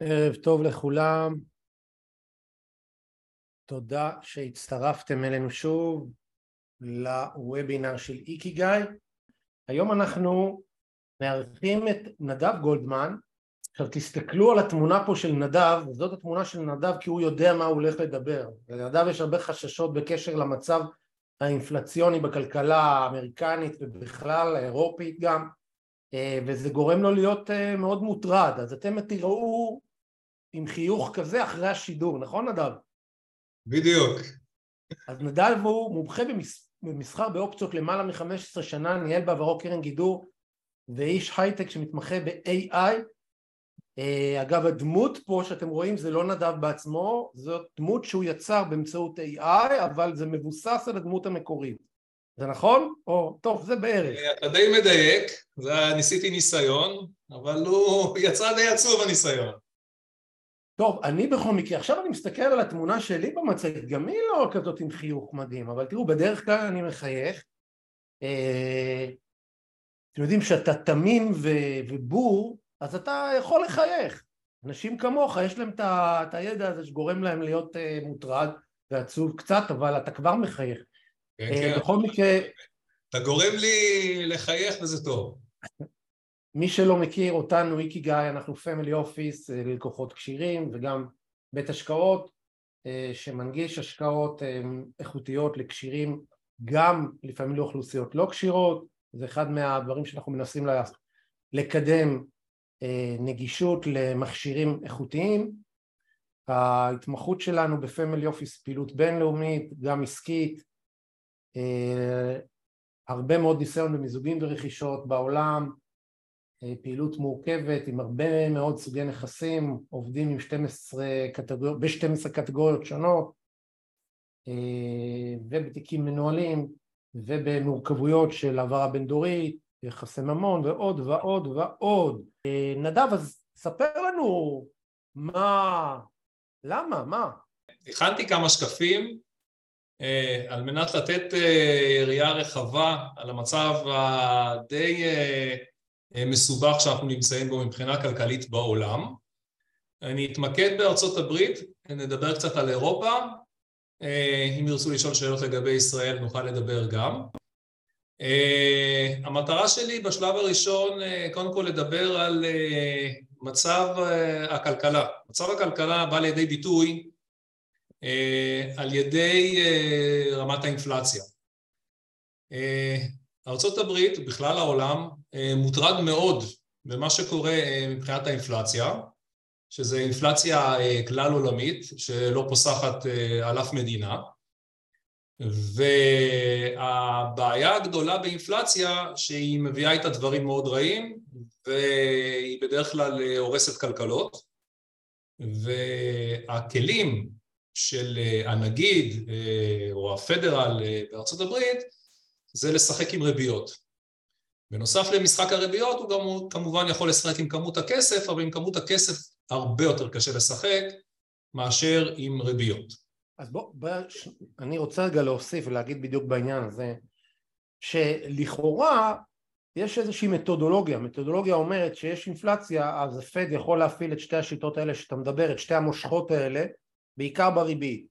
ערב טוב לכולם. תודה שהצטרפתם אלינו שוב לוובינר של איקיגאי. היום אנחנו מארחים את נדב גולדמן. עכשיו תסתכלו על התמונה פה של נדב, זאת התמונה של נדב כי הוא יודע מה הוא הולך לדבר. לנדב יש הרבה חששות בקשר למצב האינפלציוני בכלכלה האמריקנית ובכלל האירופית גם, וזה גורם לו להיות מאוד מוטרד. אז אתם תראו עם חיוך כזה אחרי השידור, נכון נדב? בדיוק. אז נדב הוא מומחה במסחר באופציות למעלה מ-15 שנה, ניהל בעברו קרן גידור ואיש הייטק שמתמחה ב-AI. אגב הדמות פה שאתם רואים זה לא נדב בעצמו, זאת דמות שהוא יצר באמצעות AI אבל זה מבוסס על הדמות המקורית. זה נכון? או טוב זה בערך. אתה די מדייק, ניסיתי ניסיון, אבל הוא יצא די עצוב הניסיון. טוב, אני בכל מקרה, עכשיו אני מסתכל על התמונה שלי במצגת, גם היא לא כזאת עם חיוך מדהים, אבל תראו, בדרך כלל אני מחייך. אתם יודעים שאתה תמים ובור, אז אתה יכול לחייך. אנשים כמוך, יש להם את הידע הזה שגורם להם להיות מוטרד ועצוב קצת, אבל אתה כבר מחייך. כן, כן. בכל מקרה... אתה גורם לי לחייך וזה טוב. מי שלא מכיר אותנו, איקיגאי, אנחנו פמילי אופיס ללקוחות כשירים וגם בית השקעות שמנגיש השקעות איכותיות לכשירים גם לפעמים לאוכלוסיות לא כשירות, זה אחד מהדברים שאנחנו מנסים לקדם נגישות למכשירים איכותיים. ההתמחות שלנו בפמילי אופיס פעילות בינלאומית, גם עסקית, הרבה מאוד ניסיון במיזוגים ורכישות בעולם, פעילות מורכבת עם הרבה מאוד סוגי נכסים, עובדים עם 12 קטגור... ב-12 קטגוריות שונות ובתיקים מנוהלים ובמורכבויות של העברה בין דורית, יחסי ממון ועוד ועוד ועוד. נדב, אז ספר לנו מה, למה, מה? הכנתי כמה שקפים על מנת לתת ראייה רחבה על המצב הדי מסובך שאנחנו נמצאים בו מבחינה כלכלית בעולם. אני אתמקד בארצות הברית, נדבר קצת על אירופה, אם ירצו לשאול שאלות לגבי ישראל נוכל לדבר גם. המטרה שלי בשלב הראשון קודם כל לדבר על מצב הכלכלה. מצב הכלכלה בא לידי ביטוי על ידי רמת האינפלציה. ארה"ב בכלל העולם מוטרד מאוד במה שקורה מבחינת האינפלציה, שזה אינפלציה כלל עולמית שלא פוסחת על אף מדינה והבעיה הגדולה באינפלציה שהיא מביאה איתה דברים מאוד רעים והיא בדרך כלל הורסת כלכלות והכלים של הנגיד או הפדרל בארצות הברית זה לשחק עם ריביות. בנוסף למשחק הריביות הוא גם כמובן יכול לשחק עם כמות הכסף, אבל עם כמות הכסף הרבה יותר קשה לשחק מאשר עם ריביות. אז בוא, בוא, אני רוצה רגע להוסיף ולהגיד בדיוק בעניין הזה, שלכאורה יש איזושהי מתודולוגיה, מתודולוגיה אומרת שיש אינפלציה אז הפד יכול להפעיל את שתי השיטות האלה שאתה מדבר, את שתי המושכות האלה, בעיקר בריבית,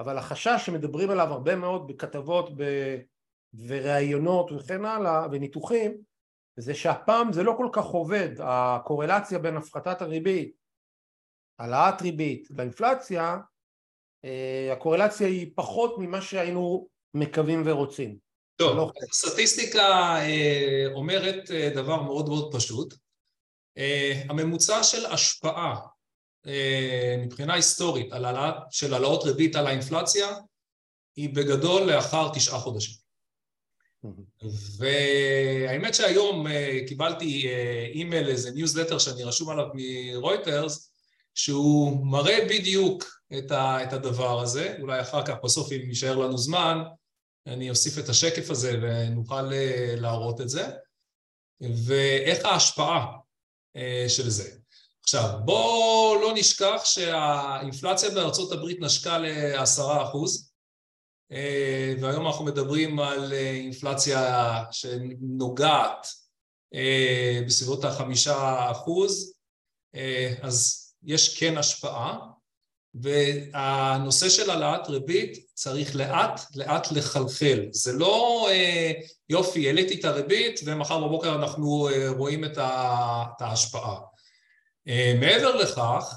אבל החשש שמדברים עליו הרבה מאוד בכתבות ב... וראיונות וכן הלאה וניתוחים זה שהפעם זה לא כל כך עובד, הקורלציה בין הפחתת הריבית, העלאת ריבית לאינפלציה, הקורלציה היא פחות ממה שהיינו מקווים ורוצים. טוב, לא... סטטיסטיקה אומרת דבר מאוד מאוד פשוט, הממוצע של השפעה מבחינה היסטורית על העלאת, של העלאות ריבית על האינפלציה היא בגדול לאחר תשעה חודשים. והאמת שהיום קיבלתי אימייל, איזה ניוזלטר שאני רשום עליו מרויטרס, שהוא מראה בדיוק את הדבר הזה, אולי אחר כך בסוף אם יישאר לנו זמן, אני אוסיף את השקף הזה ונוכל להראות את זה, ואיך ההשפעה של זה. עכשיו, בואו לא נשכח שהאינפלציה בארצות הברית נשקה לעשרה אחוז, והיום אנחנו מדברים על אינפלציה שנוגעת בסביבות החמישה אחוז, אז יש כן השפעה, והנושא של העלאת ריבית צריך לאט לאט לחלחל. זה לא אה, יופי, העליתי את הריבית ומחר בבוקר אנחנו אה, רואים את ההשפעה. אה, מעבר לכך,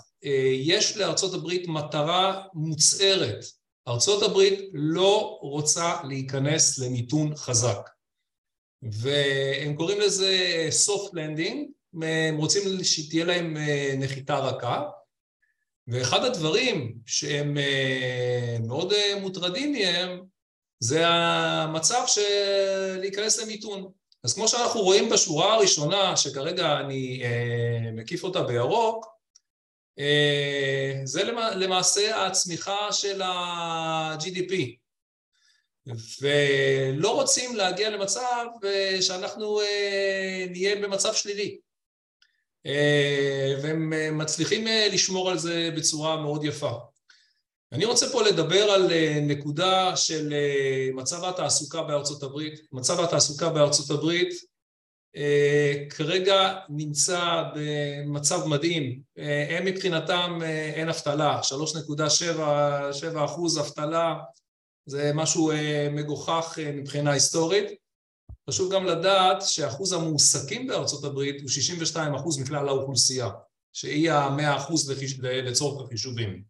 יש לארצות הברית מטרה מוצהרת. ארצות הברית לא רוצה להיכנס למיתון חזק. והם קוראים לזה soft landing, הם רוצים שתהיה להם נחיתה רכה, ואחד הדברים שהם אה, מאוד אה, מוטרדים מהם זה המצב של להיכנס למיתון. אז כמו שאנחנו רואים בשורה הראשונה, שכרגע אני אה, מקיף אותה בירוק, זה למעשה הצמיחה של ה-GDP. ולא רוצים להגיע למצב שאנחנו נהיה במצב שלילי. אה, והם אה, מצליחים אה, לשמור על זה בצורה מאוד יפה. אני רוצה פה לדבר על נקודה של מצב התעסוקה בארצות הברית. מצב התעסוקה בארצות הברית כרגע נמצא במצב מדהים. הם מבחינתם אין אבטלה, 3.7 אחוז אבטלה, זה משהו מגוחך מבחינה היסטורית. חשוב גם לדעת שאחוז המועסקים בארצות הברית הוא 62 אחוז מכלל האוכלוסייה, שהיא המאה אחוז לצורך החישובים.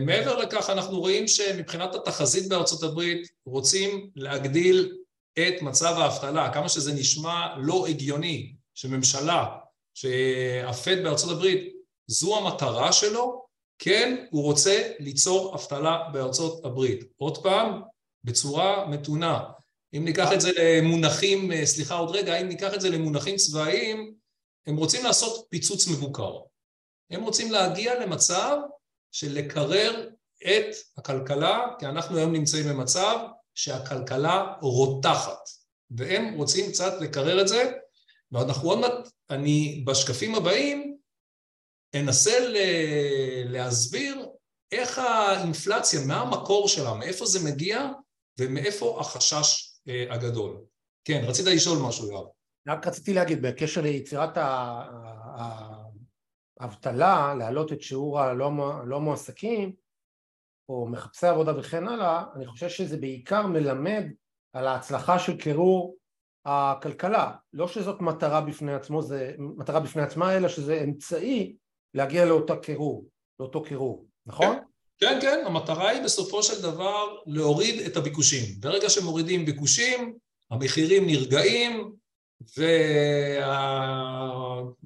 מעבר לכך אנחנו רואים שמבחינת התחזית בארצות הברית רוצים להגדיל את מצב האבטלה, כמה שזה נשמע לא הגיוני שממשלה, שהפד בארצות הברית זו המטרה שלו, כן, הוא רוצה ליצור אבטלה בארצות הברית. עוד פעם, בצורה מתונה. אם ניקח את זה למונחים, אה, סליחה עוד רגע, אם ניקח את זה למונחים צבאיים, הם רוצים לעשות פיצוץ מבוקר. הם רוצים להגיע למצב של לקרר את הכלכלה, כי אנחנו היום נמצאים במצב שהכלכלה רותחת, והם רוצים קצת לקרר את זה, ואנחנו עוד מעט, אני בשקפים הבאים אנסה להסביר איך האינפלציה, מה המקור שלה, מאיפה זה מגיע ומאיפה החשש אה, הגדול. כן, רצית לשאול משהו, יואב. רק רציתי להגיד, בקשר ליצירת האבטלה, להעלות את שיעור הלא מועסקים, או מחפשי עבודה וכן הלאה, אני חושב שזה בעיקר מלמד על ההצלחה של קירור הכלכלה. לא שזאת מטרה בפני עצמו, זה מטרה בפני עצמה, אלא שזה אמצעי להגיע לאותה קירור, לאותו קירור, נכון? כן. כן, המטרה היא בסופו של דבר להוריד את הביקושים. ברגע שמורידים ביקושים, המחירים נרגעים,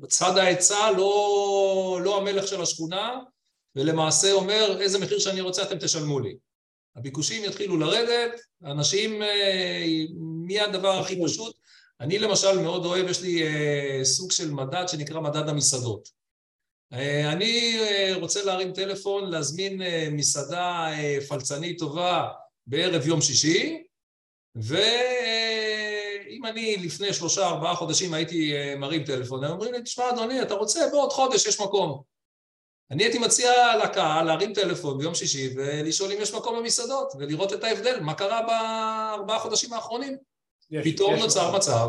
וצד ההיצע לא, לא המלך של השכונה, ולמעשה אומר איזה מחיר שאני רוצה אתם תשלמו לי. הביקושים יתחילו לרדת, אנשים, אה, מי הדבר הכי פשוט? אני למשל מאוד אוהב, יש לי אה, סוג של מדד שנקרא מדד המסעדות. אה, אני רוצה להרים טלפון, להזמין מסעדה פלצנית טובה בערב יום שישי, ואם אני לפני שלושה ארבעה חודשים הייתי מרים טלפון, הם אומרים לי, תשמע אדוני, אתה רוצה? בעוד חודש יש מקום. אני הייתי מציע לקהל להרים טלפון ביום שישי ולשאול אם יש מקום במסעדות, ולראות את ההבדל, מה קרה בארבעה חודשים האחרונים. יש, פתאום יש נוצר מקום. מצב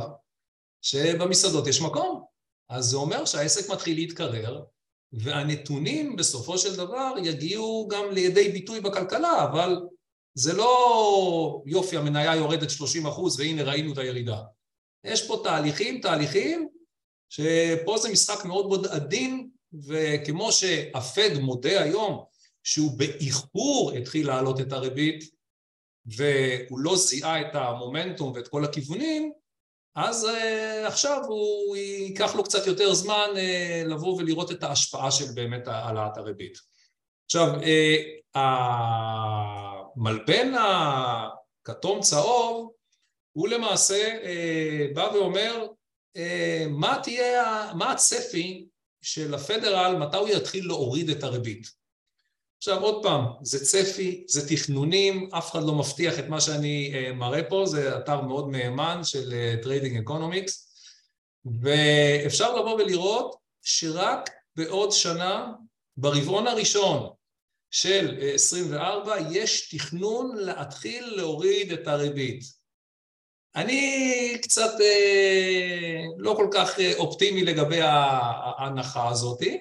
שבמסעדות יש מקום. אז זה אומר שהעסק מתחיל להתקרר, והנתונים בסופו של דבר יגיעו גם לידי ביטוי בכלכלה, אבל זה לא יופי, המניה יורדת 30 אחוז והנה ראינו את הירידה. יש פה תהליכים, תהליכים, שפה זה משחק מאוד מאוד עדין, וכמו שהפד מודה היום שהוא באיחור התחיל להעלות את הריבית, והוא לא זיהה את המומנטום ואת כל הכיוונים, אז uh, עכשיו הוא ייקח לו קצת יותר זמן uh, לבוא ולראות את ההשפעה של באמת העלאת הריבית. עכשיו, uh, המלבן הכתום צהוב הוא למעשה uh, בא ואומר uh, מה תהיה, מה הצפי של ה Federal, מתי הוא יתחיל להוריד את הריבית. עכשיו עוד פעם, זה צפי, זה תכנונים, אף אחד לא מבטיח את מה שאני uh, מראה פה, זה אתר מאוד מהימן של Trading uh, Economics, ואפשר לבוא ולראות שרק בעוד שנה, ברבעון הראשון של uh, 24, יש תכנון להתחיל להוריד את הריבית. אני קצת אה, לא כל כך אה, אופטימי לגבי ההנחה הזאתי.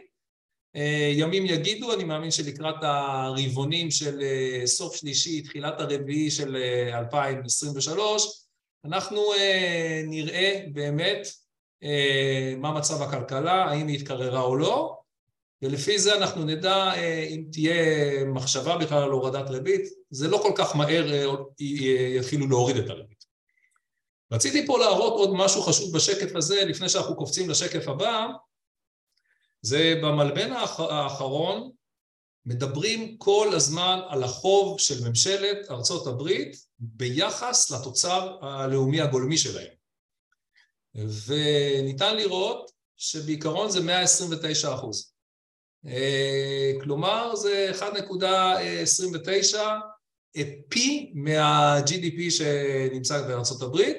אה, ימים יגידו, אני מאמין שלקראת הרבעונים של אה, סוף שלישי, תחילת הרביעי של 2023, אה, אנחנו נראה באמת מה מצב הכלכלה, האם היא התקררה או לא, ולפי זה אנחנו נדע אם תהיה מחשבה בכלל על הורדת ריבית, זה לא כל כך מהר יתחילו להוריד את הריבית. רציתי פה להראות עוד משהו חשוב בשקף הזה, לפני שאנחנו קופצים לשקף הבא, זה במלבן האחרון מדברים כל הזמן על החוב של ממשלת ארצות הברית ביחס לתוצר הלאומי הגולמי שלהם. וניתן לראות שבעיקרון זה 129 אחוז. אה, כלומר זה 1.29 פי מה-GDP שנמצא בארצות הברית,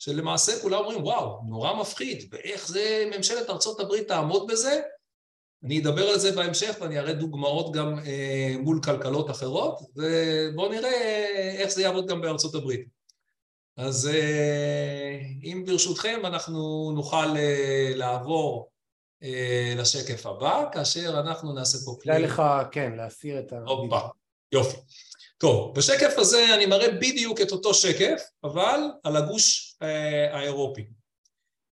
שלמעשה כולם אומרים וואו, נורא מפחיד, ואיך זה ממשלת ארצות הברית תעמוד בזה? אני אדבר על זה בהמשך ואני אראה דוגמאות גם אה, מול כלכלות אחרות, ובואו נראה איך זה יעבוד גם בארצות הברית. אז אה, אם ברשותכם אנחנו נוכל אה, לעבור אה, לשקף הבא, כאשר אנחנו נעשה פה. כדאי לך, כן, להסיר את ה... הופה, יופי. טוב, בשקף הזה אני מראה בדיוק את אותו שקף, אבל על הגוש אה, האירופי.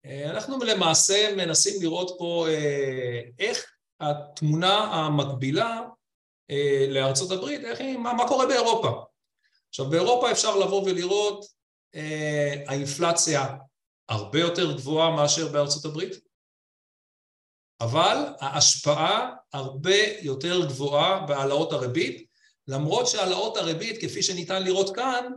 אה, אנחנו למעשה מנסים לראות פה אה, איך התמונה המקבילה לארצות הברית, איך היא, מה, מה קורה באירופה. עכשיו באירופה אפשר לבוא ולראות אה, האינפלציה הרבה יותר גבוהה מאשר בארצות הברית, אבל ההשפעה הרבה יותר גבוהה בהעלאות הריבית, למרות שהעלאות הריבית כפי שניתן לראות כאן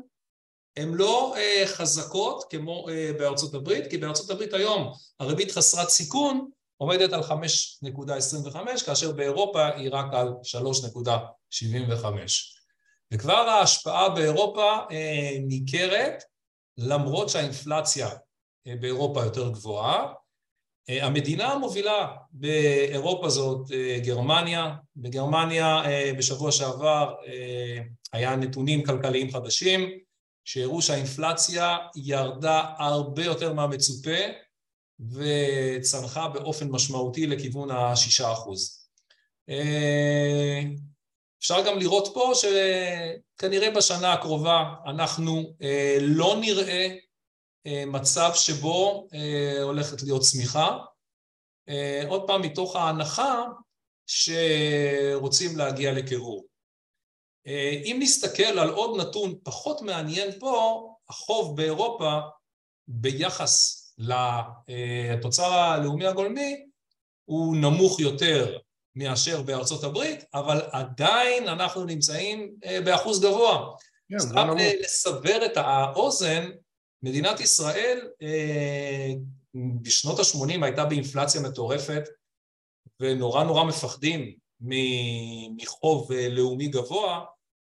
הן לא אה, חזקות כמו אה, בארצות הברית, כי בארצות הברית היום הריבית חסרת סיכון עומדת על 5.25, כאשר באירופה היא רק על 3.75. וכבר ההשפעה באירופה אה, ניכרת, למרות שהאינפלציה אה, באירופה יותר גבוהה. אה, המדינה המובילה באירופה זאת גרמניה, בגרמניה בשבוע שעבר היה נתונים כלכליים חדשים שהראו שהאינפלציה ירדה הרבה יותר מהמצופה וצנחה באופן משמעותי לכיוון השישה אחוז. אה, אפשר גם לראות פה שכנראה בשנה הקרובה אנחנו אה, לא נראה אה, מצב שבו הולכת להיות צמיחה, עוד פעם מתוך ההנחה שרוצים להגיע לקירור. אם נסתכל על עוד נתון פחות מעניין פה, החוב באירופה ביחס לתוצר הלאומי הגולמי הוא נמוך יותר מאשר בארצות הברית, אבל עדיין אנחנו נמצאים אה, באחוז גבוה. Yeah, סתם לסבר את האוזן, מדינת ישראל אה, בשנות ה-80 הייתה באינפלציה מטורפת ונורא נורא מפחדים מחוב אה, לאומי גבוה,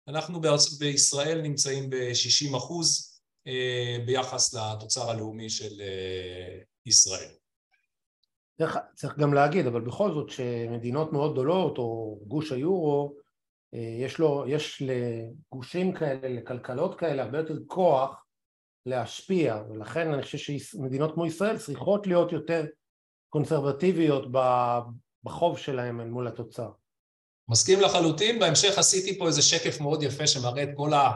אנחנו בישראל נמצאים ב-60 אחוז אה, ביחס לתוצר הלאומי של ישראל. צריך, צריך גם להגיד, אבל בכל זאת שמדינות מאוד גדולות או גוש היורו, יש, לו, יש לגושים כאלה, לכלכלות כאלה, הרבה יותר כוח להשפיע, ולכן אני חושב שמדינות כמו ישראל צריכות להיות יותר קונסרבטיביות בחוב שלהם אל מול התוצר. מסכים לחלוטין, בהמשך עשיתי פה איזה שקף מאוד יפה שמראה את כל ה...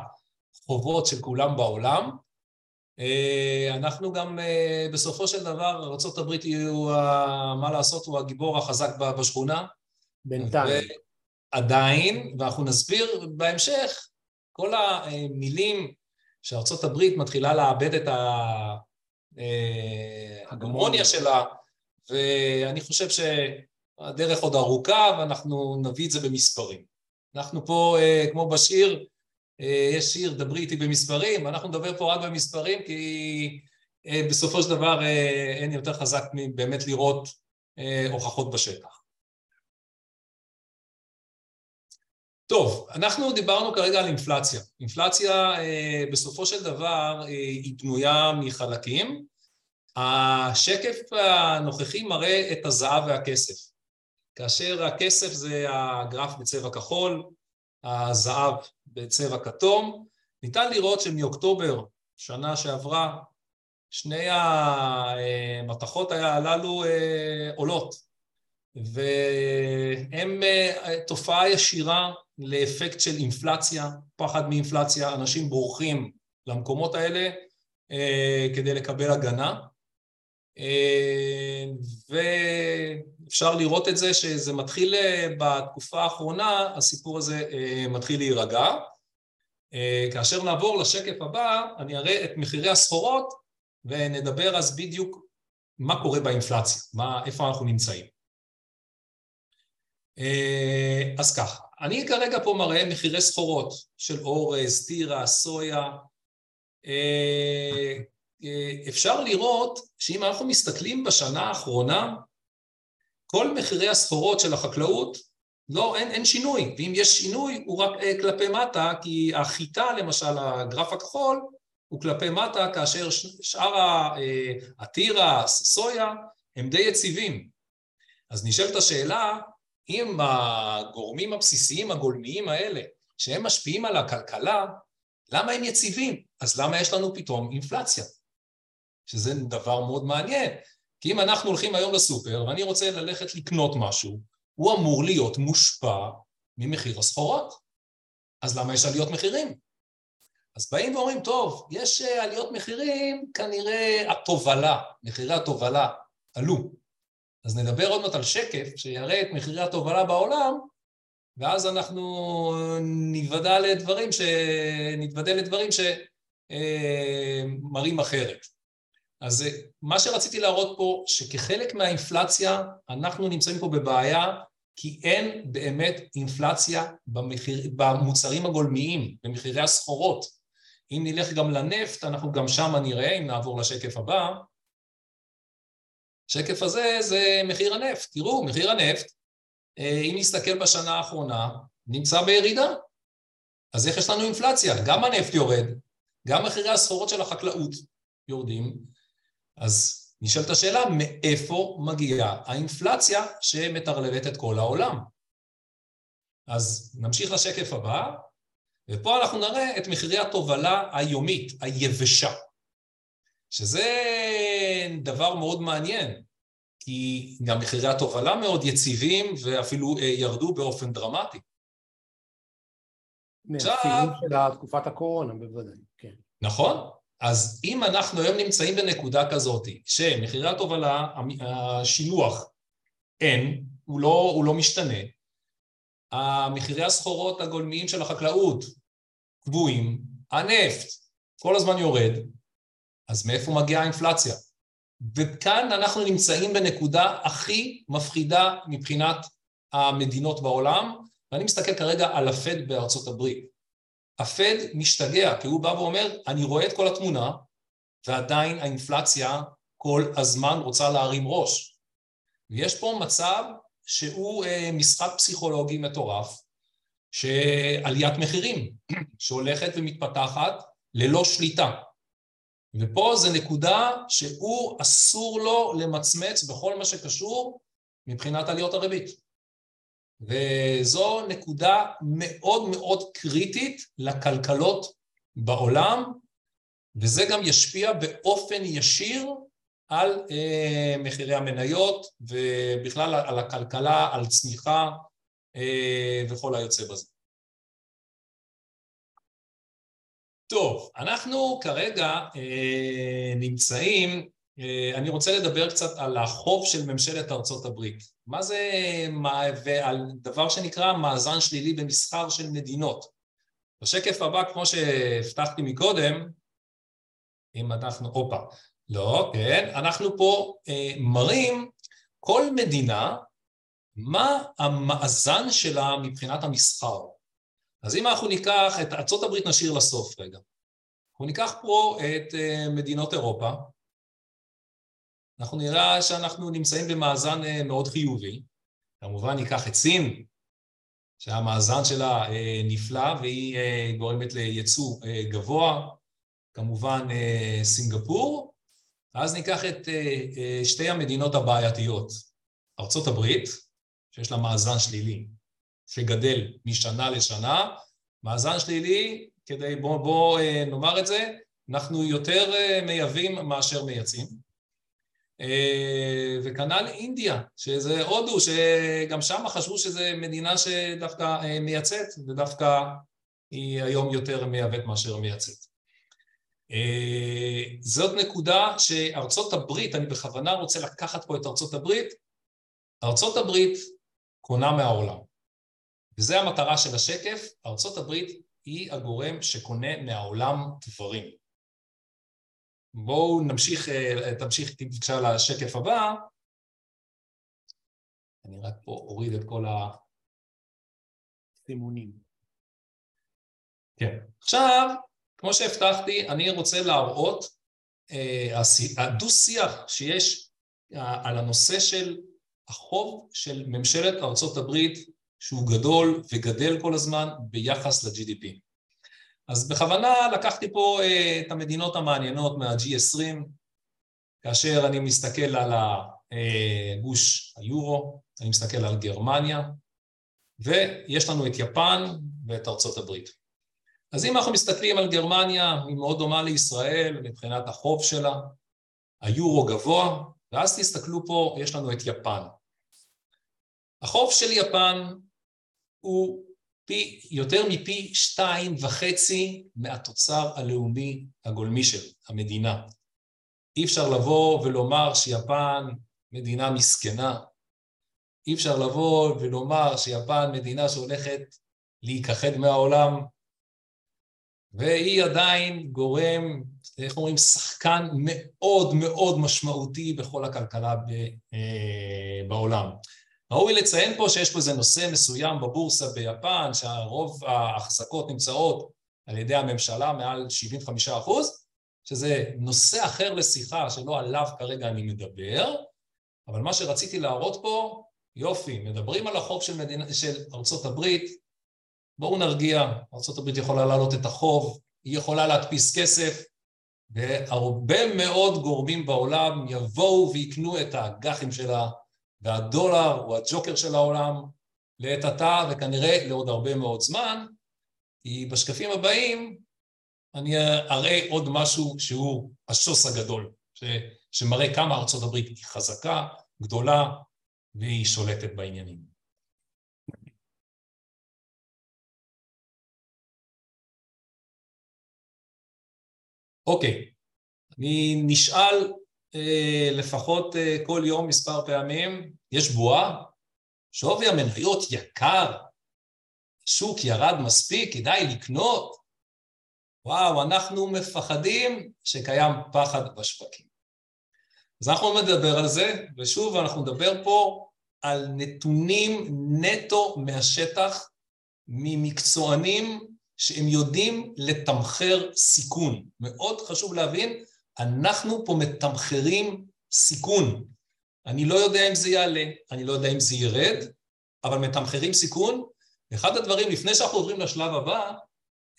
חובות של כולם בעולם. אה, אנחנו גם אה, בסופו של דבר, ארה"ב יהיו, מה לעשות, הוא הגיבור החזק בשכונה. בינתיים. עדיין, ואנחנו נסביר בהמשך, כל המילים שארצות הברית מתחילה לאבד את ההגמוניה אה, שלה, ואני חושב שהדרך עוד ארוכה ואנחנו נביא את זה במספרים. אנחנו פה, כמו בשיר, אה, יש שיר, דברי איתי במספרים, אנחנו נדבר פה רק במספרים כי אה, בסופו של דבר אה, אין יותר חזק מבאמת לראות הוכחות בשטח. טוב, אנחנו דיברנו כרגע על אינפלציה. אינפלציה בסופו של דבר היא בנויה מחלקים. השקף הנוכחי מראה את הזהב והכסף. כאשר הכסף זה הגרף בצבע כחול, הזהב בצבע כתום. ניתן לראות שמאוקטובר שנה שעברה, שני המתכות הללו עולות, והן תופעה ישירה לאפקט של אינפלציה, פחד מאינפלציה, אנשים בורחים למקומות האלה כדי לקבל הגנה, ואפשר לראות את זה שזה מתחיל בתקופה האחרונה, הסיפור הזה מתחיל להירגע. כאשר נעבור לשקף הבא, אני אראה את מחירי הסחורות ונדבר אז בדיוק מה קורה באינפלציה, מה, איפה אנחנו נמצאים. אז ככה, אני כרגע פה מראה מחירי סחורות של אורז, טירה, סויה. אפשר לראות שאם אנחנו מסתכלים בשנה האחרונה, כל מחירי הסחורות של החקלאות, לא, אין, אין שינוי, ואם יש שינוי הוא רק כלפי מטה, כי החיטה למשל, הגרף הכחול, הוא כלפי מטה, כאשר שאר הטירה, הסויה, הם די יציבים. אז נשאלת השאלה, אם הגורמים הבסיסיים הגולמיים האלה, שהם משפיעים על הכלכלה, למה הם יציבים? אז למה יש לנו פתאום אינפלציה? שזה דבר מאוד מעניין, כי אם אנחנו הולכים היום לסופר ואני רוצה ללכת לקנות משהו, הוא אמור להיות מושפע ממחיר הסחורות. אז למה יש עליות מחירים? אז באים ואומרים, טוב, יש עליות מחירים, כנראה התובלה, מחירי התובלה עלו. אז נדבר עוד מעט על שקף שיראה את מחירי התובלה בעולם, ואז אנחנו נתוודע לדברים, ש... לדברים שמראים אחרת. אז מה שרציתי להראות פה, שכחלק מהאינפלציה, אנחנו נמצאים פה בבעיה, כי אין באמת אינפלציה במחיר, במוצרים הגולמיים, במחירי הסחורות. אם נלך גם לנפט, אנחנו גם שם נראה, אם נעבור לשקף הבא, השקף הזה זה מחיר הנפט. תראו, מחיר הנפט, אם נסתכל בשנה האחרונה, נמצא בירידה. אז איך יש לנו אינפלציה? גם הנפט יורד, גם מחירי הסחורות של החקלאות יורדים, אז נשאלת השאלה, מאיפה מגיעה האינפלציה שמטרללת את כל העולם? אז נמשיך לשקף הבא, ופה אנחנו נראה את מחירי התובלה היומית, היבשה, שזה דבר מאוד מעניין, כי גם מחירי התובלה מאוד יציבים ואפילו ירדו באופן דרמטי. מהשיאים של תקופת הקורונה בוודאי, כן. נכון, אז אם אנחנו היום נמצאים בנקודה כזאת, שמחירי התובלה, השילוח אין, הוא לא, הוא לא משתנה, המחירי הסחורות הגולמיים של החקלאות קבועים, הנפט כל הזמן יורד, אז מאיפה מגיעה האינפלציה? וכאן אנחנו נמצאים בנקודה הכי מפחידה מבחינת המדינות בעולם, ואני מסתכל כרגע על הפד בארצות הברית. הפד משתגע, כי הוא בא ואומר, אני רואה את כל התמונה, ועדיין האינפלציה כל הזמן רוצה להרים ראש. ויש פה מצב שהוא משחק פסיכולוגי מטורף, שעליית מחירים, שהולכת ומתפתחת ללא שליטה. ופה זה נקודה שהוא אסור לו למצמץ בכל מה שקשור מבחינת עליות הריבית. וזו נקודה מאוד מאוד קריטית לכלכלות בעולם, וזה גם ישפיע באופן ישיר על אה, מחירי המניות ובכלל על הכלכלה, על צמיחה אה, וכל היוצא בזה. טוב, אנחנו כרגע אה, נמצאים, אה, אני רוצה לדבר קצת על החוב של ממשלת ארצות הברית. מה זה, מה, ועל דבר שנקרא מאזן שלילי במסחר של מדינות. בשקף הבא, כמו שהבטחתי מקודם, אם אנחנו, הופה, לא, כן, אנחנו פה אה, מראים כל מדינה, מה המאזן שלה מבחינת המסחר. אז אם אנחנו ניקח את הברית נשאיר לסוף רגע. אנחנו ניקח פה את אה, מדינות אירופה, אנחנו נראה שאנחנו נמצאים במאזן אה, מאוד חיובי. כמובן ניקח את סין, שהמאזן שלה אה, נפלא והיא גורמת לייצוא גבוה, כמובן סינגפור, ואז ניקח את שתי המדינות הבעייתיות, ארצות הברית, שיש לה מאזן שלילי, שגדל משנה לשנה, מאזן שלילי, כדי בואו בוא, נאמר את זה, אנחנו יותר מייבאים מאשר מייצאים. וכנ"ל אינדיה, שזה הודו, שגם שם חשבו שזו מדינה שדווקא מייצאת, ודווקא היא היום יותר מייבאת מאשר מייצאת. זאת נקודה שארצות הברית, אני בכוונה רוצה לקחת פה את ארצות הברית, ארצות הברית קונה מהעולם. וזו המטרה של השקף, ארצות הברית היא הגורם שקונה מהעולם דברים. בואו נמשיך, תמשיך איתי בבקשה לשקף הבא. אני רק פה אוריד את כל הסימונים. כן. עכשיו, כמו שהבטחתי, אני רוצה להראות אה, הדו-שיח שיש אה, על הנושא של החוב של ממשלת ארצות הברית שהוא גדול וגדל כל הזמן ביחס ל-GDP. אז בכוונה לקחתי פה uh, את המדינות המעניינות מה-G20, כאשר אני מסתכל על הגוש היורו, אני מסתכל על גרמניה, ויש לנו את יפן ואת ארצות הברית. אז אם אנחנו מסתכלים על גרמניה, היא מאוד דומה לישראל מבחינת החוב שלה, היורו גבוה, ואז תסתכלו פה, יש לנו את יפן. החוב של יפן הוא פי, יותר מפי שתיים וחצי מהתוצר הלאומי הגולמי של המדינה. אי אפשר לבוא ולומר שיפן מדינה מסכנה, אי אפשר לבוא ולומר שיפן מדינה שהולכת להיכחד מהעולם, והיא עדיין גורם, איך אומרים, שחקן מאוד מאוד משמעותי בכל הכלכלה אה, בעולם. ראוי לציין פה שיש פה איזה נושא מסוים בבורסה ביפן, שהרוב ההחזקות נמצאות על ידי הממשלה מעל 75 אחוז, שזה נושא אחר לשיחה שלא עליו כרגע אני מדבר, אבל מה שרציתי להראות פה, יופי, מדברים על החוב של, מדינה, של ארצות הברית, בואו נרגיע, ארצות הברית יכולה להעלות את החוב, היא יכולה להדפיס כסף, והרבה מאוד גורמים בעולם יבואו ויקנו את האג"חים שלה והדולר הוא הג'וקר של העולם לעת עתה וכנראה לעוד הרבה מאוד זמן, כי בשקפים הבאים אני אראה עוד משהו שהוא השוס הגדול, ש, שמראה כמה ארצות הברית היא חזקה, גדולה, והיא שולטת בעניינים. אוקיי, אני נשאל לפחות אה, כל יום מספר פעמים, יש בועה, שווי המניות יקר, השוק ירד מספיק, כדאי לקנות. וואו, אנחנו מפחדים שקיים פחד בשווקים. אז אנחנו נדבר על זה, ושוב אנחנו נדבר פה על נתונים נטו מהשטח, ממקצוענים שהם יודעים לתמחר סיכון. מאוד חשוב להבין אנחנו פה מתמחרים סיכון. אני לא יודע אם זה יעלה, אני לא יודע אם זה ירד, אבל מתמחרים סיכון. אחד הדברים, לפני שאנחנו עוברים לשלב הבא,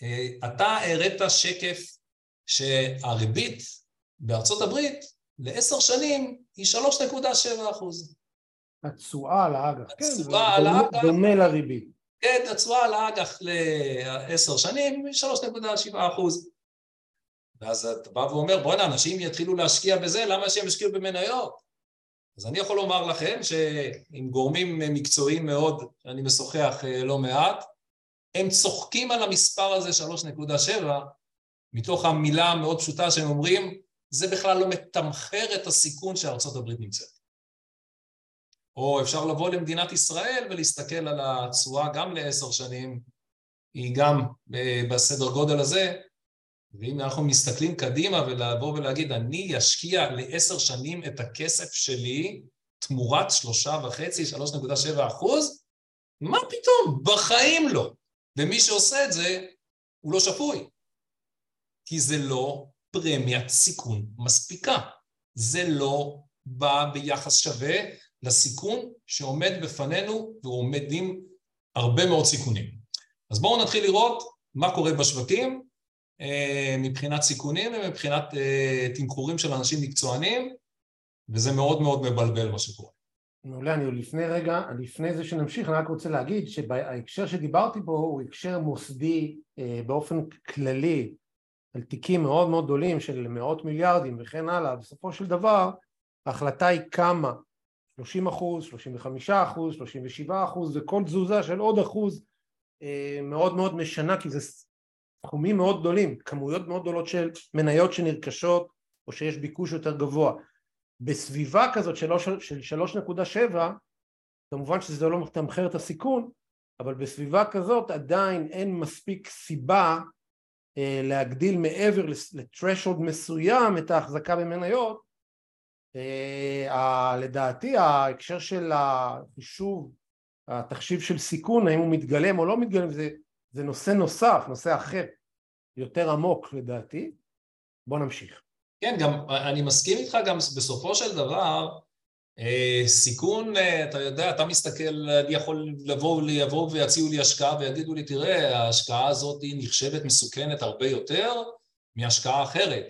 אה, אתה הראת שקף שהריבית בארצות הברית לעשר שנים היא 3.7 אחוז. התשואה על האג"ח, כן, התשואה על האג"ח. דומה לריבית. כן, התשואה על האג"ח לעשר שנים היא 3.7 אחוז. ואז אתה בא ואומר, בוא'נה, אנשים יתחילו להשקיע בזה, למה שהם ישקיעו במניות? אז אני יכול לומר לכם שעם גורמים מקצועיים מאוד, שאני משוחח אה, לא מעט, הם צוחקים על המספר הזה 3.7, מתוך המילה המאוד פשוטה שהם אומרים, זה בכלל לא מתמחר את הסיכון שארצות הברית נמצאת. או אפשר לבוא למדינת ישראל ולהסתכל על התשואה גם לעשר שנים, היא גם אה, בסדר גודל הזה, ואם אנחנו מסתכלים קדימה ולבוא ולהגיד, אני אשקיע לעשר שנים את הכסף שלי תמורת שלושה וחצי, שלוש נקודה שבע אחוז, מה פתאום? בחיים לא. ומי שעושה את זה, הוא לא שפוי. כי זה לא פרמיית סיכון מספיקה. זה לא בא ביחס שווה לסיכון שעומד בפנינו ועומדים הרבה מאוד סיכונים. אז בואו נתחיל לראות מה קורה בשווקים מבחינת סיכונים ומבחינת אה, תמחורים של אנשים מקצוענים, וזה מאוד מאוד מבלבל מה שקורה. מעולה, אני לפני רגע, לפני זה שנמשיך, אני רק רוצה להגיד שההקשר שדיברתי בו הוא הקשר מוסדי אה, באופן כללי על תיקים מאוד מאוד גדולים של מאות מיליארדים וכן הלאה, בסופו של דבר ההחלטה היא כמה, 30 אחוז, 35 אחוז, 37 אחוז, וכל תזוזה של עוד אחוז אה, מאוד מאוד משנה כי זה סכומים מאוד גדולים, כמויות מאוד גדולות של מניות שנרכשות או שיש ביקוש יותר גבוה. בסביבה כזאת של 3.7 כמובן שזה לא מתמחר את הסיכון אבל בסביבה כזאת עדיין אין מספיק סיבה אה, להגדיל מעבר לטרשולד מסוים את ההחזקה במניות אה, לדעתי ההקשר של החישוב התחשיב של סיכון האם הוא מתגלם או לא מתגלם זה, זה נושא נוסף, נושא אחר יותר עמוק לדעתי בוא נמשיך כן, גם אני מסכים איתך גם בסופו של דבר אה, סיכון, אה, אתה יודע, אתה מסתכל, אני יכול לבוא, לבוא ויציעו לי השקעה ויגידו לי, תראה, ההשקעה הזאת היא נחשבת מסוכנת הרבה יותר מהשקעה אחרת.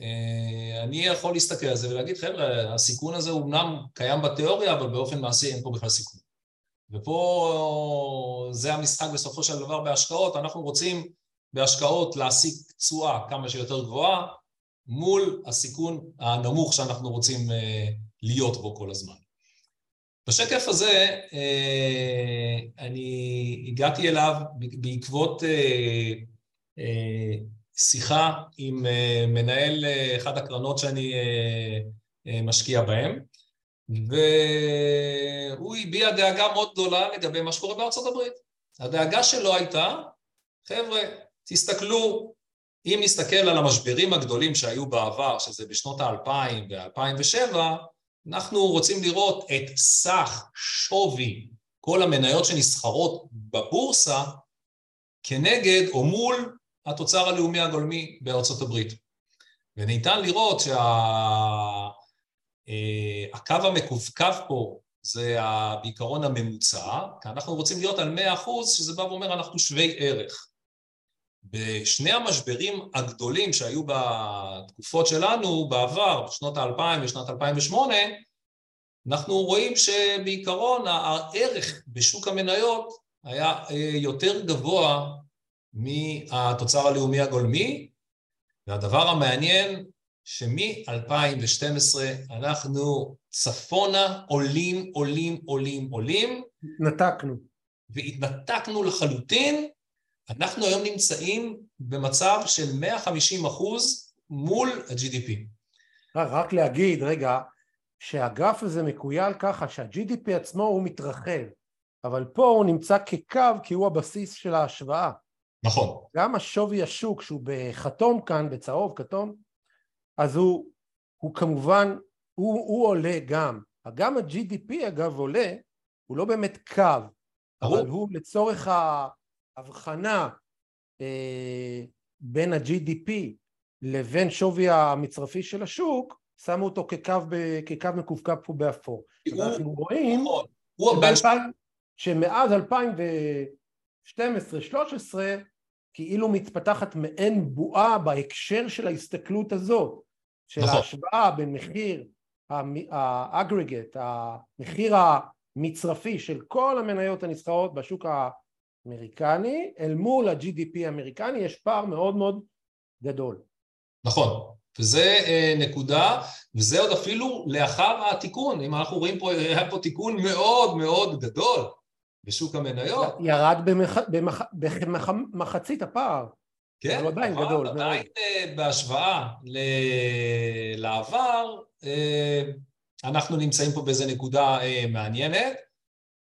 אה, אני יכול להסתכל על זה ולהגיד, חבר'ה, הסיכון הזה אומנם קיים בתיאוריה, אבל באופן מעשי אין פה בכלל סיכון. ופה זה המשחק בסופו של דבר בהשקעות, אנחנו רוצים בהשקעות להשיג תשואה כמה שיותר גבוהה מול הסיכון הנמוך שאנחנו רוצים להיות בו כל הזמן. בשקף הזה אה, אני הגעתי אליו בעקבות אה, אה, שיחה עם מנהל אחד הקרנות שאני משקיע בהן, והוא הביע דאגה מאוד גדולה לגבי מה שקורה בארצות הברית. הדאגה שלו הייתה, חבר'ה, תסתכלו, אם נסתכל על המשברים הגדולים שהיו בעבר, שזה בשנות האלפיים ו-2007, אנחנו רוצים לראות את סך שווי כל המניות שנסחרות בבורסה כנגד או מול התוצר הלאומי הגולמי בארצות הברית. וניתן לראות שה... אה, המקווקו פה זה בעיקרון הממוצע, כי אנחנו רוצים להיות על 100 שזה בא ואומר אנחנו שווי ערך. בשני המשברים הגדולים שהיו בתקופות שלנו בעבר, בשנות האלפיים ושנת 2008, אנחנו רואים שבעיקרון הערך בשוק המניות היה אה, יותר גבוה מהתוצר הלאומי הגולמי, והדבר המעניין שמ-2012 אנחנו צפונה עולים, עולים, עולים, עולים. התנתקנו. והתנתקנו לחלוטין אנחנו היום נמצאים במצב של 150 אחוז מול ה-GDP. רק להגיד, רגע, שהגרף הזה מקוייל ככה שה-GDP עצמו הוא מתרחב, אבל פה הוא נמצא כקו כי הוא הבסיס של ההשוואה. נכון. גם השווי השוק שהוא בכתום כאן, בצהוב, כתום, אז הוא, הוא כמובן, הוא, הוא עולה גם. גם ה-GDP אגב עולה, הוא לא באמת קו, אבל הוא לצורך ה... הבחנה אה, בין ה-GDP לבין שווי המצרפי של השוק, שמו אותו כקו, ב, כקו מקווקו פה באפור. אנחנו רואים נכון. שמאז 2012-2013 כאילו מתפתחת מעין בועה בהקשר של ההסתכלות הזאת, של נכון. ההשוואה בין מחיר האגרגט, המחיר המצרפי של כל המניות הנסחרות בשוק אמריקני, אל מול ה-GDP האמריקני יש פער מאוד מאוד גדול. נכון, וזה אה, נקודה, וזה עוד אפילו לאחר התיקון, אם אנחנו רואים פה, היה פה תיקון מאוד מאוד גדול בשוק המניות. ירד במח... במח... במחצית הפער. כן, אבל עדיין גדול. עדיין אה, בהשוואה ל... לעבר, אה, אנחנו נמצאים פה באיזה נקודה אה, מעניינת.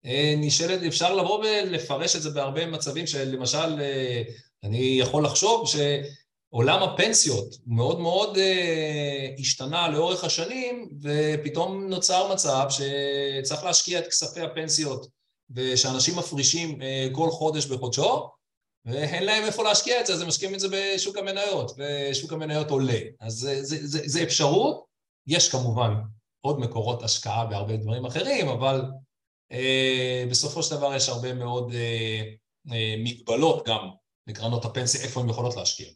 אה, נשאלת, אפשר לבוא ולפרש את זה בהרבה מצבים שלמשל אה, אני יכול לחשוב שעולם הפנסיות מאוד מאוד אה, השתנה לאורך השנים ופתאום נוצר מצב שצריך להשקיע את כספי הפנסיות ושאנשים מפרישים כל חודש בחודשו ואין להם איפה להשקיע את זה, אז הם משקיעים את זה בשוק המניות, ושוק המניות עולה. אז זה, זה, זה, זה אפשרות, יש כמובן עוד מקורות השקעה בהרבה דברים אחרים, אבל אה, בסופו של דבר יש הרבה מאוד אה, אה, מגבלות גם לקרנות הפנסיה, איפה הן יכולות להשקיע.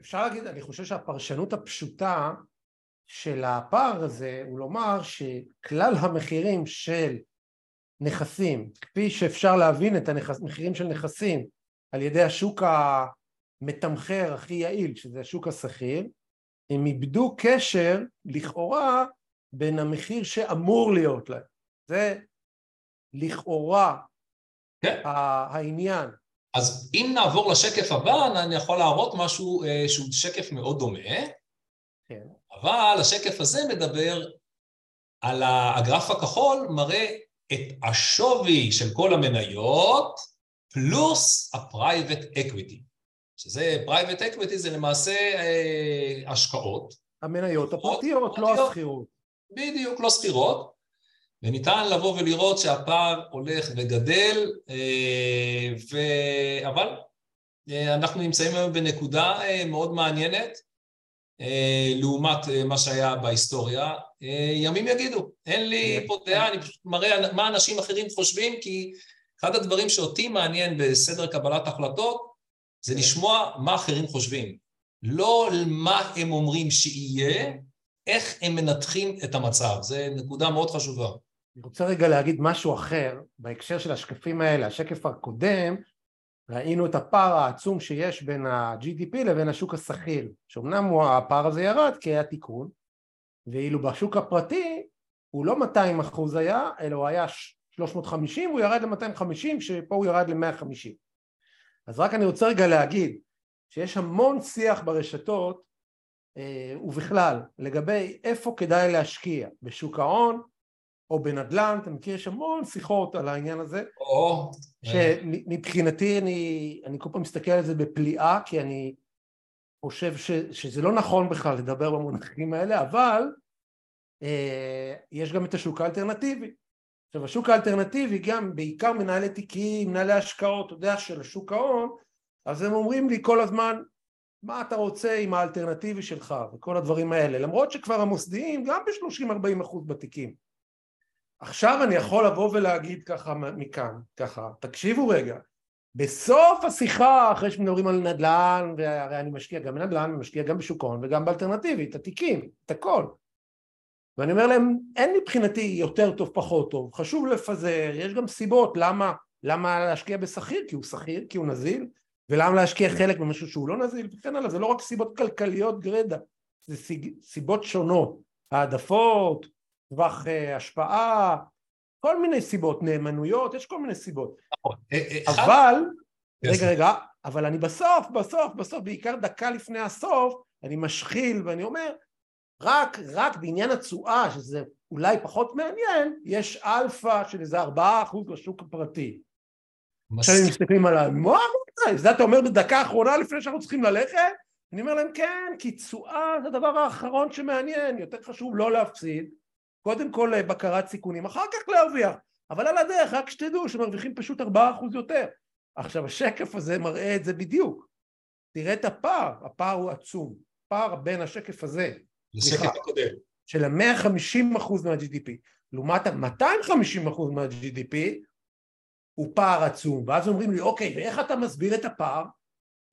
אפשר להגיד, אני חושב שהפרשנות הפשוטה של הפער הזה הוא לומר שכלל המחירים של נכסים, כפי שאפשר להבין את המחירים של נכסים על ידי השוק המתמחר הכי יעיל, שזה השוק השכיר, הם איבדו קשר לכאורה בין המחיר שאמור להיות להם. זה לכאורה כן. העניין. אז אם נעבור לשקף הבא, אני יכול להראות משהו אה, שהוא שקף מאוד דומה, כן. אבל השקף הזה מדבר על הגרף הכחול, מראה את השווי של כל המניות פלוס ה-private equity, שזה private equity זה למעשה אה, השקעות. המניות הפרטיות, לא השכירות. בדיוק, לא שכירות. וניתן לבוא ולראות שהפער הולך וגדל, אה, ו... אבל אה, אנחנו נמצאים היום בנקודה אה, מאוד מעניינת לעומת מה שהיה בהיסטוריה. ימים יגידו, אין לי פה דעה, אני פשוט מראה מה אנשים אחרים חושבים, כי אחד הדברים שאותי מעניין בסדר קבלת החלטות זה לשמוע מה אחרים חושבים. לא מה הם אומרים שיהיה, איך הם מנתחים את המצב. זו נקודה מאוד חשובה. אני רוצה רגע להגיד משהו אחר בהקשר של השקפים האלה, השקף הקודם ראינו את הפער העצום שיש בין ה-GDP לבין השוק השכיר שאומנם הפער הזה ירד כי היה תיקון ואילו בשוק הפרטי הוא לא 200 אחוז היה אלא הוא היה 350 והוא ירד ל-250 שפה הוא ירד ל-150 אז רק אני רוצה רגע להגיד שיש המון שיח ברשתות אה, ובכלל לגבי איפה כדאי להשקיע בשוק ההון או בנדל"ן, אתה מכיר, יש המון שיחות על העניין הזה, או... שמבחינתי אני, אני כל פעם מסתכל על זה בפליאה, כי אני חושב ש, שזה לא נכון בכלל לדבר במונחים האלה, אבל אה, יש גם את השוק האלטרנטיבי. עכשיו השוק האלטרנטיבי גם בעיקר מנהלי תיקים, מנהלי השקעות, אתה יודע, של השוק ההון, אז הם אומרים לי כל הזמן מה אתה רוצה עם האלטרנטיבי שלך? וכל הדברים האלה, למרות שכבר המוסדיים גם ב-30-40 אחוז בתיקים. עכשיו אני יכול לבוא ולהגיד ככה מכאן, ככה, תקשיבו רגע, בסוף השיחה, אחרי שמדברים על נדל"ן, והרי אני משקיע גם בנדל"ן, ומשקיע גם בשוק ההון וגם באלטרנטיבי, את התיקים, את הכל. ואני אומר להם, אין מבחינתי יותר טוב, פחות טוב, חשוב לפזר, יש גם סיבות למה, למה להשקיע בשכיר, כי הוא שכיר, כי הוא נזיל, ולמה להשקיע חלק במשהו שהוא לא נזיל, וכן הלאה, זה לא רק סיבות כלכליות גרידא, זה סיבות שונות, העדפות, טווח אה, השפעה, כל מיני סיבות, נאמנויות, יש כל מיני סיבות. נכון. אה, אה, אבל, רגע רגע, אבל אני בסוף, בסוף, בסוף, בעיקר דקה לפני הסוף, אני משחיל ואני אומר, רק, רק בעניין התשואה, שזה אולי פחות מעניין, יש אלפא של איזה ארבעה אחוז לשוק הפרטי. עכשיו הם מסתכלים עליי, מה? זה אתה אומר בדקה האחרונה לפני שאנחנו צריכים ללכת? אני אומר להם כן, כי תשואה זה הדבר האחרון שמעניין, יותר חשוב לא להפסיד, קודם כל אה, בקרת סיכונים, אחר כך להרוויח, אבל על הדרך רק שתדעו שמרוויחים פשוט ארבעה אחוז יותר. עכשיו השקף הזה מראה את זה בדיוק, תראה את הפער, הפער הוא עצום, פער בין השקף הזה, של ה-150 אחוז מה-GDP לעומת ה-250 אחוז מה-GDP הוא פער עצום, ואז אומרים לי אוקיי ואיך אתה מסביר את הפער?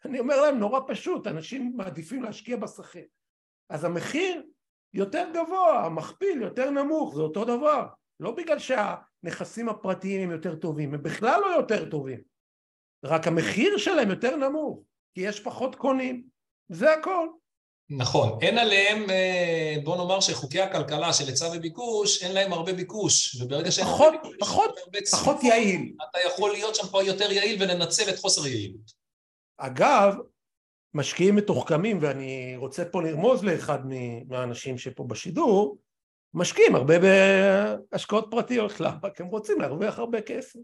אני אומר להם נורא פשוט, אנשים מעדיפים להשקיע בשכיר אז המחיר יותר גבוה, המכפיל יותר נמוך, זה אותו דבר. לא בגלל שהנכסים הפרטיים הם יותר טובים, הם בכלל לא יותר טובים. רק המחיר שלהם יותר נמוך, כי יש פחות קונים. זה הכל. נכון, אין עליהם, אה, בוא נאמר שחוקי הכלכלה של היצע וביקוש, אין להם הרבה ביקוש, וברגע שאין פחות, הרבה ביקוש, פחות, הרבה פחות יעיל. אתה יכול להיות שם פה יותר יעיל ולנצל את חוסר היעילות. אגב, משקיעים מתוחכמים, ואני רוצה פה לרמוז לאחד מהאנשים שפה בשידור, משקיעים הרבה בהשקעות פרטיות, למה? כי הם רוצים להרוויח הרבה כסף.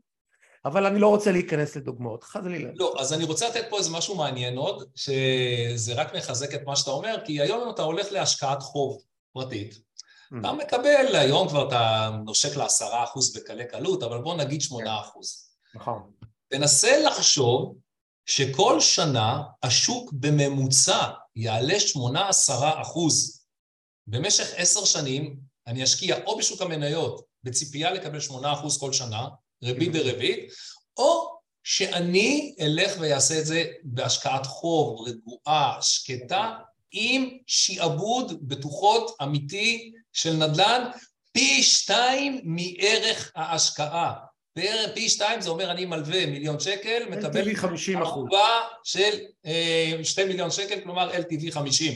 אבל אני לא רוצה להיכנס לדוגמאות, חלילה. לא, אז אני רוצה לתת פה איזה משהו מעניין עוד, שזה רק מחזק את מה שאתה אומר, כי היום אתה הולך להשקעת חוב פרטית, mm. אתה מקבל, היום כבר אתה נושק לעשרה אחוז בקלי קלות, אבל בוא נגיד שמונה אחוז. נכון. תנסה לחשוב שכל שנה השוק בממוצע יעלה 18 אחוז. במשך עשר שנים אני אשקיע או בשוק המניות בציפייה לקבל 8 אחוז כל שנה, ריבית דריבית, או שאני אלך ויעשה את זה בהשקעת חוב רגועה, שקטה, עם שיעבוד בטוחות אמיתי של נדל"ן פי שתיים מערך ההשקעה. פי שתיים זה אומר אני מלווה מיליון שקל, מקבל LTV 50 אחוז. ערובה של אה, שתי מיליון שקל, כלומר LTV 50.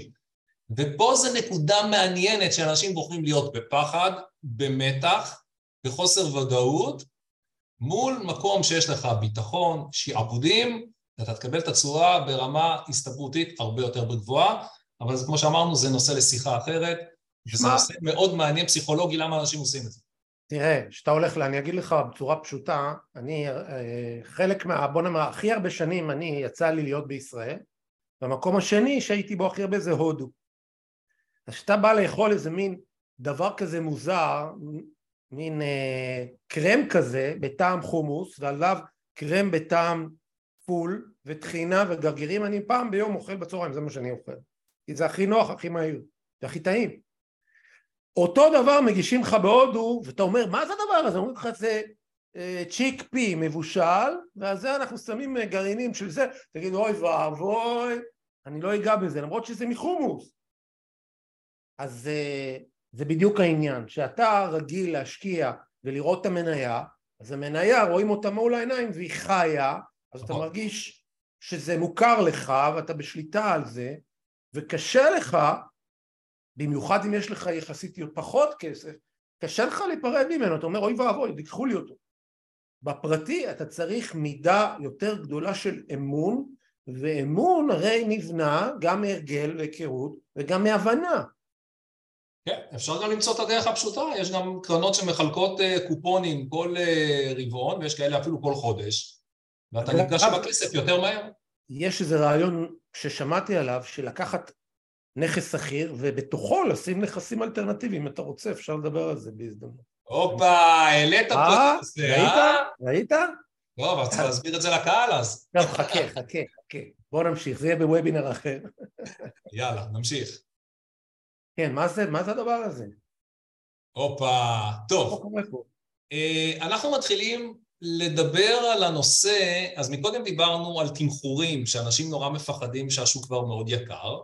ופה זו נקודה מעניינת שאנשים בוחרים להיות בפחד, במתח, בחוסר ודאות, מול מקום שיש לך ביטחון, שעבודים, ואתה תקבל את התשואה ברמה הסתברותית הרבה יותר גבוהה, אבל כמו שאמרנו, זה נושא לשיחה אחרת, וזה נושא מאוד מעניין פסיכולוגי למה אנשים עושים את זה. תראה, כשאתה הולך, אני אגיד לך בצורה פשוטה, אני אה, חלק מה... בוא נאמר, הכי הרבה שנים אני יצא לי להיות בישראל, והמקום השני שהייתי בו הכי הרבה זה הודו. אז כשאתה בא לאכול איזה מין דבר כזה מוזר, מין אה, קרם כזה בטעם חומוס, ועליו קרם בטעם פול וטחינה וגרגירים, אני פעם ביום אוכל בצהריים, זה מה שאני אוכל. כי זה הכי נוח, הכי מהיר, והכי טעים. אותו דבר מגישים לך בהודו, ואתה אומר, מה זה הדבר הזה? אומרים לך, זה אה, צ'יק פי מבושל, ועל זה אנחנו שמים אה, גרעינים של זה, תגיד, אוי ואבוי, אני לא אגע בזה, למרות שזה מחומוס. אז אה, זה בדיוק העניין, שאתה רגיל להשקיע ולראות את המניה, אז המניה, רואים אותה מול העיניים והיא חיה, אז אתה נכון. מרגיש שזה מוכר לך ואתה בשליטה על זה, וקשה לך במיוחד אם יש לך יחסית פחות כסף, קשה לך להיפרד ממנו, אתה אומר אוי ואבוי, תיקחו לי אותו. בפרטי אתה צריך מידה יותר גדולה של אמון, ואמון הרי נבנה גם מהרגל והיכרות וגם מהבנה. כן, אפשר גם למצוא את הדרך הפשוטה, יש גם קרנות שמחלקות אה, קופונים כל אה, רבעון, ויש כאלה אפילו כל חודש, ואתה נפגש עם הכסף יותר מהר. יש איזה רעיון ששמעתי עליו, שלקחת נכס שכיר, ובתוכו לשים נכסים אלטרנטיביים, אם אתה רוצה, אפשר לדבר על זה בהזדמנות. הופה, העלית פה את זה, אה? ראית? ראית? לא, אבל צריך להסביר את זה לקהל אז. טוב, חכה, חכה, חכה. בוא נמשיך, זה יהיה בוובינר אחר. יאללה, נמשיך. כן, מה זה, מה זה הדבר הזה? הופה, טוב. אה, אנחנו מתחילים לדבר על הנושא, אז מקודם דיברנו על תמחורים, שאנשים נורא מפחדים שהשוק כבר מאוד יקר.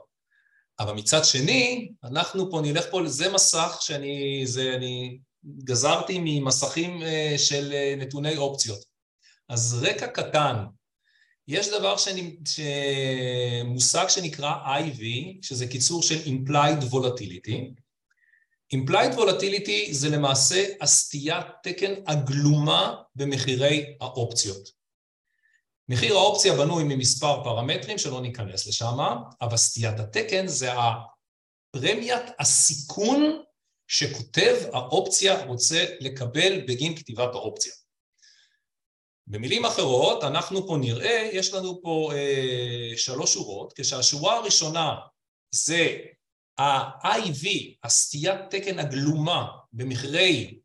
אבל מצד שני, אנחנו פה נלך פה, זה מסך שאני, זה אני גזרתי ממסכים אה, של אה, נתוני אופציות. אז רקע קטן, יש דבר שאני, מושג שנקרא IV, שזה קיצור של Implied Volatility. Implied Volatility זה למעשה הסטיית תקן הגלומה במחירי האופציות. מחיר האופציה בנוי ממספר פרמטרים שלא ניכנס לשם, אבל סטיית התקן זה הפרמיית הסיכון שכותב האופציה רוצה לקבל בגין כתיבת האופציה. במילים אחרות, אנחנו פה נראה, יש לנו פה אה, שלוש שורות, כשהשורה הראשונה זה ה-IV, הסטיית תקן הגלומה במחירי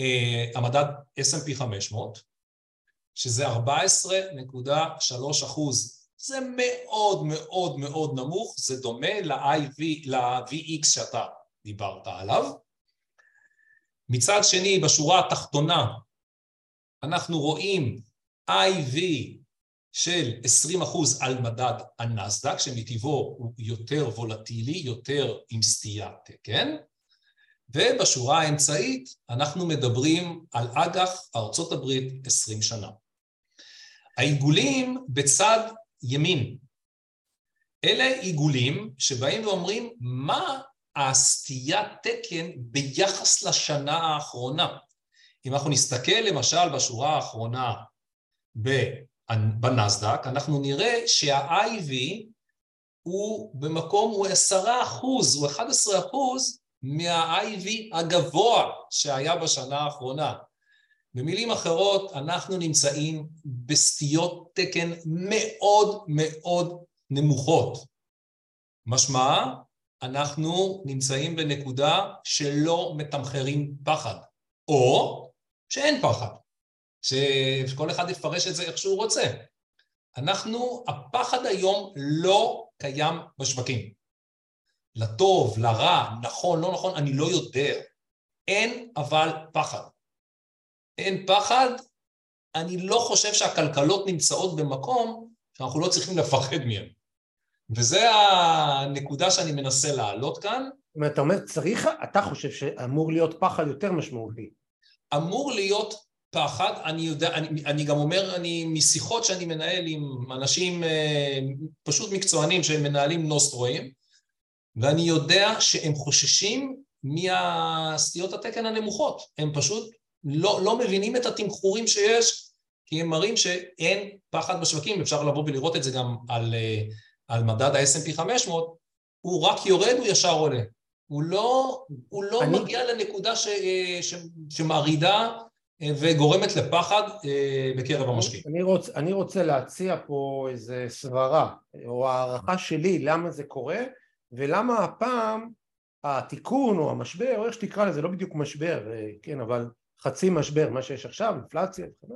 אה, המדד S&P 500, שזה 14.3 אחוז. זה מאוד מאוד מאוד נמוך, זה דומה ל-IV, ל-VX שאתה דיברת עליו. מצד שני, בשורה התחתונה, אנחנו רואים IV של 20 אחוז על מדד הנסדק, שמטבעו הוא יותר וולטילי, יותר עם סטיית תקן, ובשורה האמצעית אנחנו מדברים על אג"ח ארצות הברית 20 שנה. העיגולים בצד ימין. אלה עיגולים שבאים ואומרים מה הסטיית תקן ביחס לשנה האחרונה. אם אנחנו נסתכל למשל בשורה האחרונה בנסדק, אנחנו נראה שה-IV הוא במקום, הוא עשרה אחוז, הוא אחד עשרה אחוז מה-IV הגבוה שהיה בשנה האחרונה. במילים אחרות, אנחנו נמצאים בסטיות תקן מאוד מאוד נמוכות. משמע, אנחנו נמצאים בנקודה שלא מתמחרים פחד, או שאין פחד, שכל אחד יפרש את זה איך שהוא רוצה. אנחנו, הפחד היום לא קיים בשווקים. לטוב, לרע, נכון, לא נכון, אני לא יודע. אין אבל פחד. אין פחד, אני לא חושב שהכלכלות נמצאות במקום שאנחנו לא צריכים לפחד מהן. וזה הנקודה שאני מנסה להעלות כאן. זאת אומרת, אתה אומר, צריך, אתה חושב שאמור להיות פחד יותר משמעותי. אמור להיות פחד, אני יודע, אני, אני גם אומר, אני משיחות שאני מנהל עם אנשים אה, פשוט מקצוענים שהם מנהלים נוסטרואים, ואני יודע שהם חוששים מהסטיות התקן הנמוכות, הם פשוט לא, לא מבינים את התמחורים שיש, כי הם מראים שאין פחד בשווקים, אפשר לבוא ולראות את זה גם על, אה, על מדד ה-S&P 500, הוא רק יורד, הוא ישר עולה. הוא לא, הוא לא אני... מגיע לנקודה ש, אה, ש, שמרעידה אה, וגורמת לפחד בקרב המשקיעים. אני, רוצ, אני רוצה להציע פה איזה סברה, או הערכה שלי למה זה קורה, ולמה הפעם התיקון או המשבר, או איך שתקרא לזה, לא בדיוק משבר, כן, אבל חצי משבר, מה שיש עכשיו, אינפלציה וכן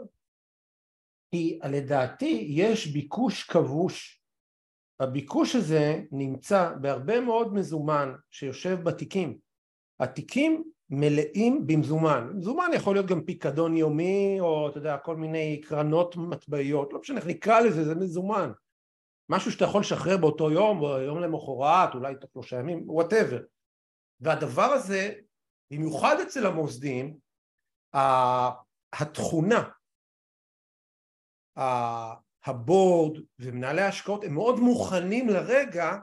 כי לדעתי יש ביקוש כבוש. הביקוש הזה נמצא בהרבה מאוד מזומן שיושב בתיקים. התיקים מלאים במזומן. מזומן יכול להיות גם פיקדון יומי, או אתה יודע, כל מיני קרנות מטבעיות, לא משנה איך נקרא לזה, זה מזומן. משהו שאתה יכול לשחרר באותו יום, או יום למחרת, אולי תוך שלושה ימים, וואטאבר. והדבר הזה, במיוחד אצל המוסדיים, התכונה, הבורד ומנהלי ההשקעות הם מאוד מוכנים לרגע,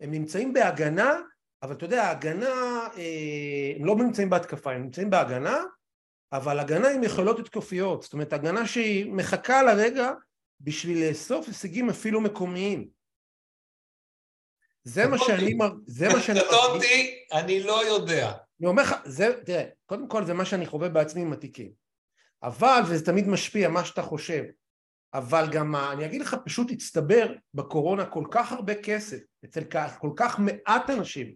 הם נמצאים בהגנה, אבל אתה יודע, ההגנה, אה, הם לא נמצאים בהתקפה, הם נמצאים בהגנה, אבל הגנה עם יכולות התקופיות, זאת אומרת הגנה שהיא מחכה לרגע בשביל לאסוף הישגים אפילו מקומיים. זה מה שאני... זה מה שאני... קטונתי, אני לא יודע. אני אומר לך, זה, תראה, קודם כל זה מה שאני חווה בעצמי עם התיקים. אבל, וזה תמיד משפיע, מה שאתה חושב, אבל גם, אני אגיד לך, פשוט הצטבר בקורונה כל כך הרבה כסף, אצל כל כך מעט אנשים,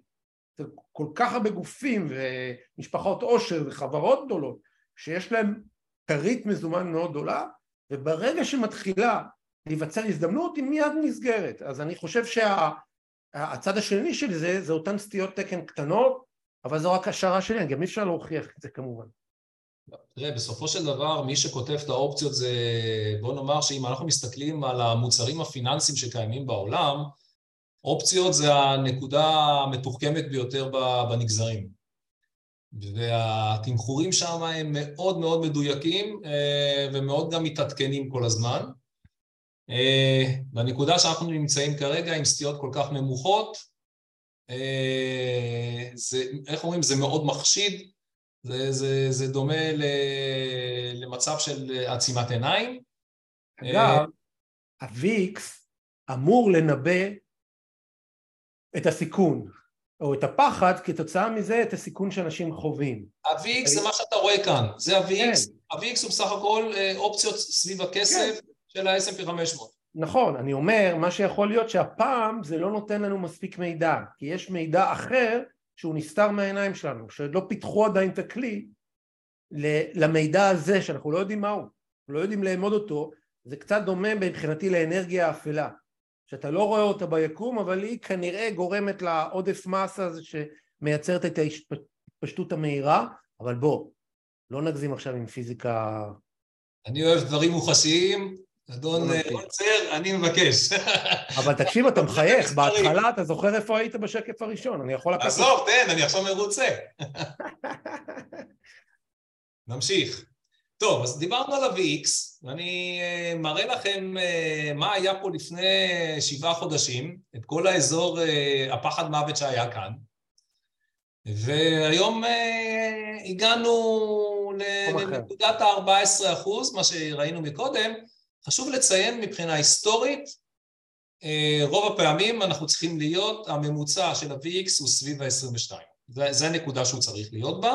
אצל כל כך הרבה גופים ומשפחות עושר וחברות גדולות, שיש להם כרית מזומן מאוד גדולה, וברגע שמתחילה להיווצר הזדמנות היא מיד נסגרת. אז אני חושב שהצד שה, השני של זה, זה אותן סטיות תקן קטנות, אבל זו רק השערה שלי, גם אי אפשר להוכיח את זה כמובן. תראה, בסופו של דבר, מי שכותב את האופציות זה, בוא נאמר שאם אנחנו מסתכלים על המוצרים הפיננסיים שקיימים בעולם, אופציות זה הנקודה המתוחכמת ביותר בנגזרים. והתמחורים שם הם מאוד מאוד מדויקים אה, ומאוד גם מתעדכנים כל הזמן. בנקודה אה, שאנחנו נמצאים כרגע עם סטיות כל כך נמוכות, אה, זה, איך אומרים, זה מאוד מחשיד, זה, זה, זה דומה ל, למצב של עצימת עיניים. אגב, הוויקס אמור לנבא את הסיכון, או את הפחד, כתוצאה מזה את הסיכון שאנשים חווים. ה-VX זה מה שאתה רואה כאן, זה ה-VX, כן. ה-VX הוא בסך הכל אה, אופציות סביב הכסף כן. של ה-S&P 500. נכון, אני אומר, מה שיכול להיות שהפעם זה לא נותן לנו מספיק מידע, כי יש מידע אחר שהוא נסתר מהעיניים שלנו, שלא פיתחו עדיין את הכלי למידע הזה שאנחנו לא יודעים מהו, לא יודעים לאמוד אותו, זה קצת דומה מבחינתי לאנרגיה אפלה, שאתה לא רואה אותה ביקום אבל היא כנראה גורמת לעודף מסה הזה שמייצרת את ההתפשטות המהירה, אבל בוא, לא נגזים עכשיו עם פיזיקה... אני אוהב דברים מוחשיים, אדון עוצר, אה, אני מבקש. אבל תקשיב, אתה מחייך, בהתחלה אתה זוכר איפה היית בשקף הראשון, אני יכול לקחת... עזוב, תן, אני עכשיו מרוצה. נמשיך. טוב, אז דיברנו על ה-VX, ואני אה, מראה לכם אה, מה היה פה לפני שבעה חודשים, את כל האזור, הפחד מוות שהיה כאן, והיום הגענו לנקודת ה-14 אחוז, מה שראינו מקודם, חשוב לציין מבחינה היסטורית, אה, רוב הפעמים אנחנו צריכים להיות, הממוצע של ה-VX הוא סביב ה-22. זו הנקודה שהוא צריך להיות בה,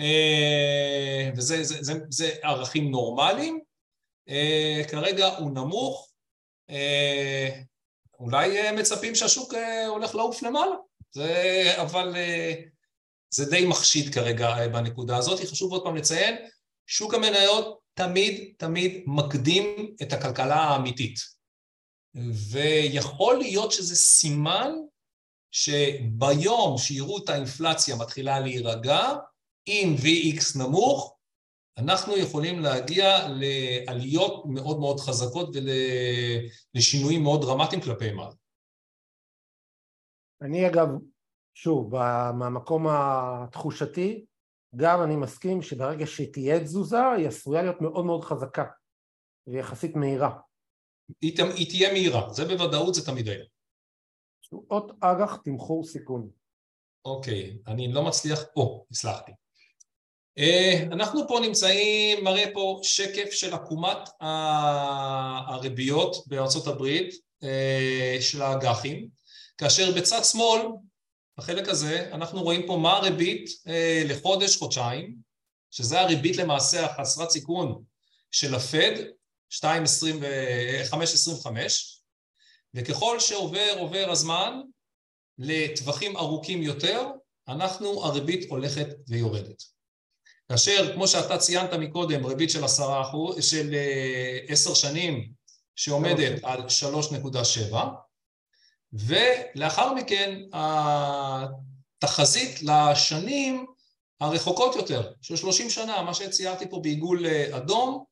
אה, וזה זה, זה, זה ערכים נורמליים. אה, כרגע הוא נמוך, אולי מצפים שהשוק הולך לעוף למעלה, זה, אבל זה די מחשיד כרגע בנקודה הזאת. חשוב עוד פעם לציין, שוק המניות תמיד תמיד מקדים את הכלכלה האמיתית. ויכול להיות שזה סימן שביום שיראו את האינפלציה מתחילה להירגע, עם VX נמוך, אנחנו יכולים להגיע לעליות מאוד מאוד חזקות ולשינויים מאוד דרמטיים כלפי מעלה. אני אגב, שוב, מהמקום התחושתי, גם אני מסכים שברגע שתהיה תזוזה היא עשויה להיות מאוד מאוד חזקה ויחסית מהירה. היא, היא תהיה מהירה, זה בוודאות זה תמיד היה. תשואות אג"ח תמחור סיכון. אוקיי, אני לא מצליח, או, הצלחתי. אה, אנחנו פה נמצאים, מראה פה שקף של עקומת הריביות בארצות הברית אה, של האג"חים, כאשר בצד שמאל, בחלק הזה, אנחנו רואים פה מה הריבית אה, לחודש, חודשיים, שזה הריבית למעשה החסרת סיכון של הפד, 5.25, וככל שעובר עובר הזמן לטווחים ארוכים יותר, אנחנו, הריבית הולכת ויורדת. כאשר, כמו שאתה ציינת מקודם, ריבית של עשרה אחוז, של אה, עשר שנים שעומדת על שלוש נקודה שבע, ולאחר מכן התחזית לשנים הרחוקות יותר, של שלושים שנה, מה שציירתי פה בעיגול אה, אדום,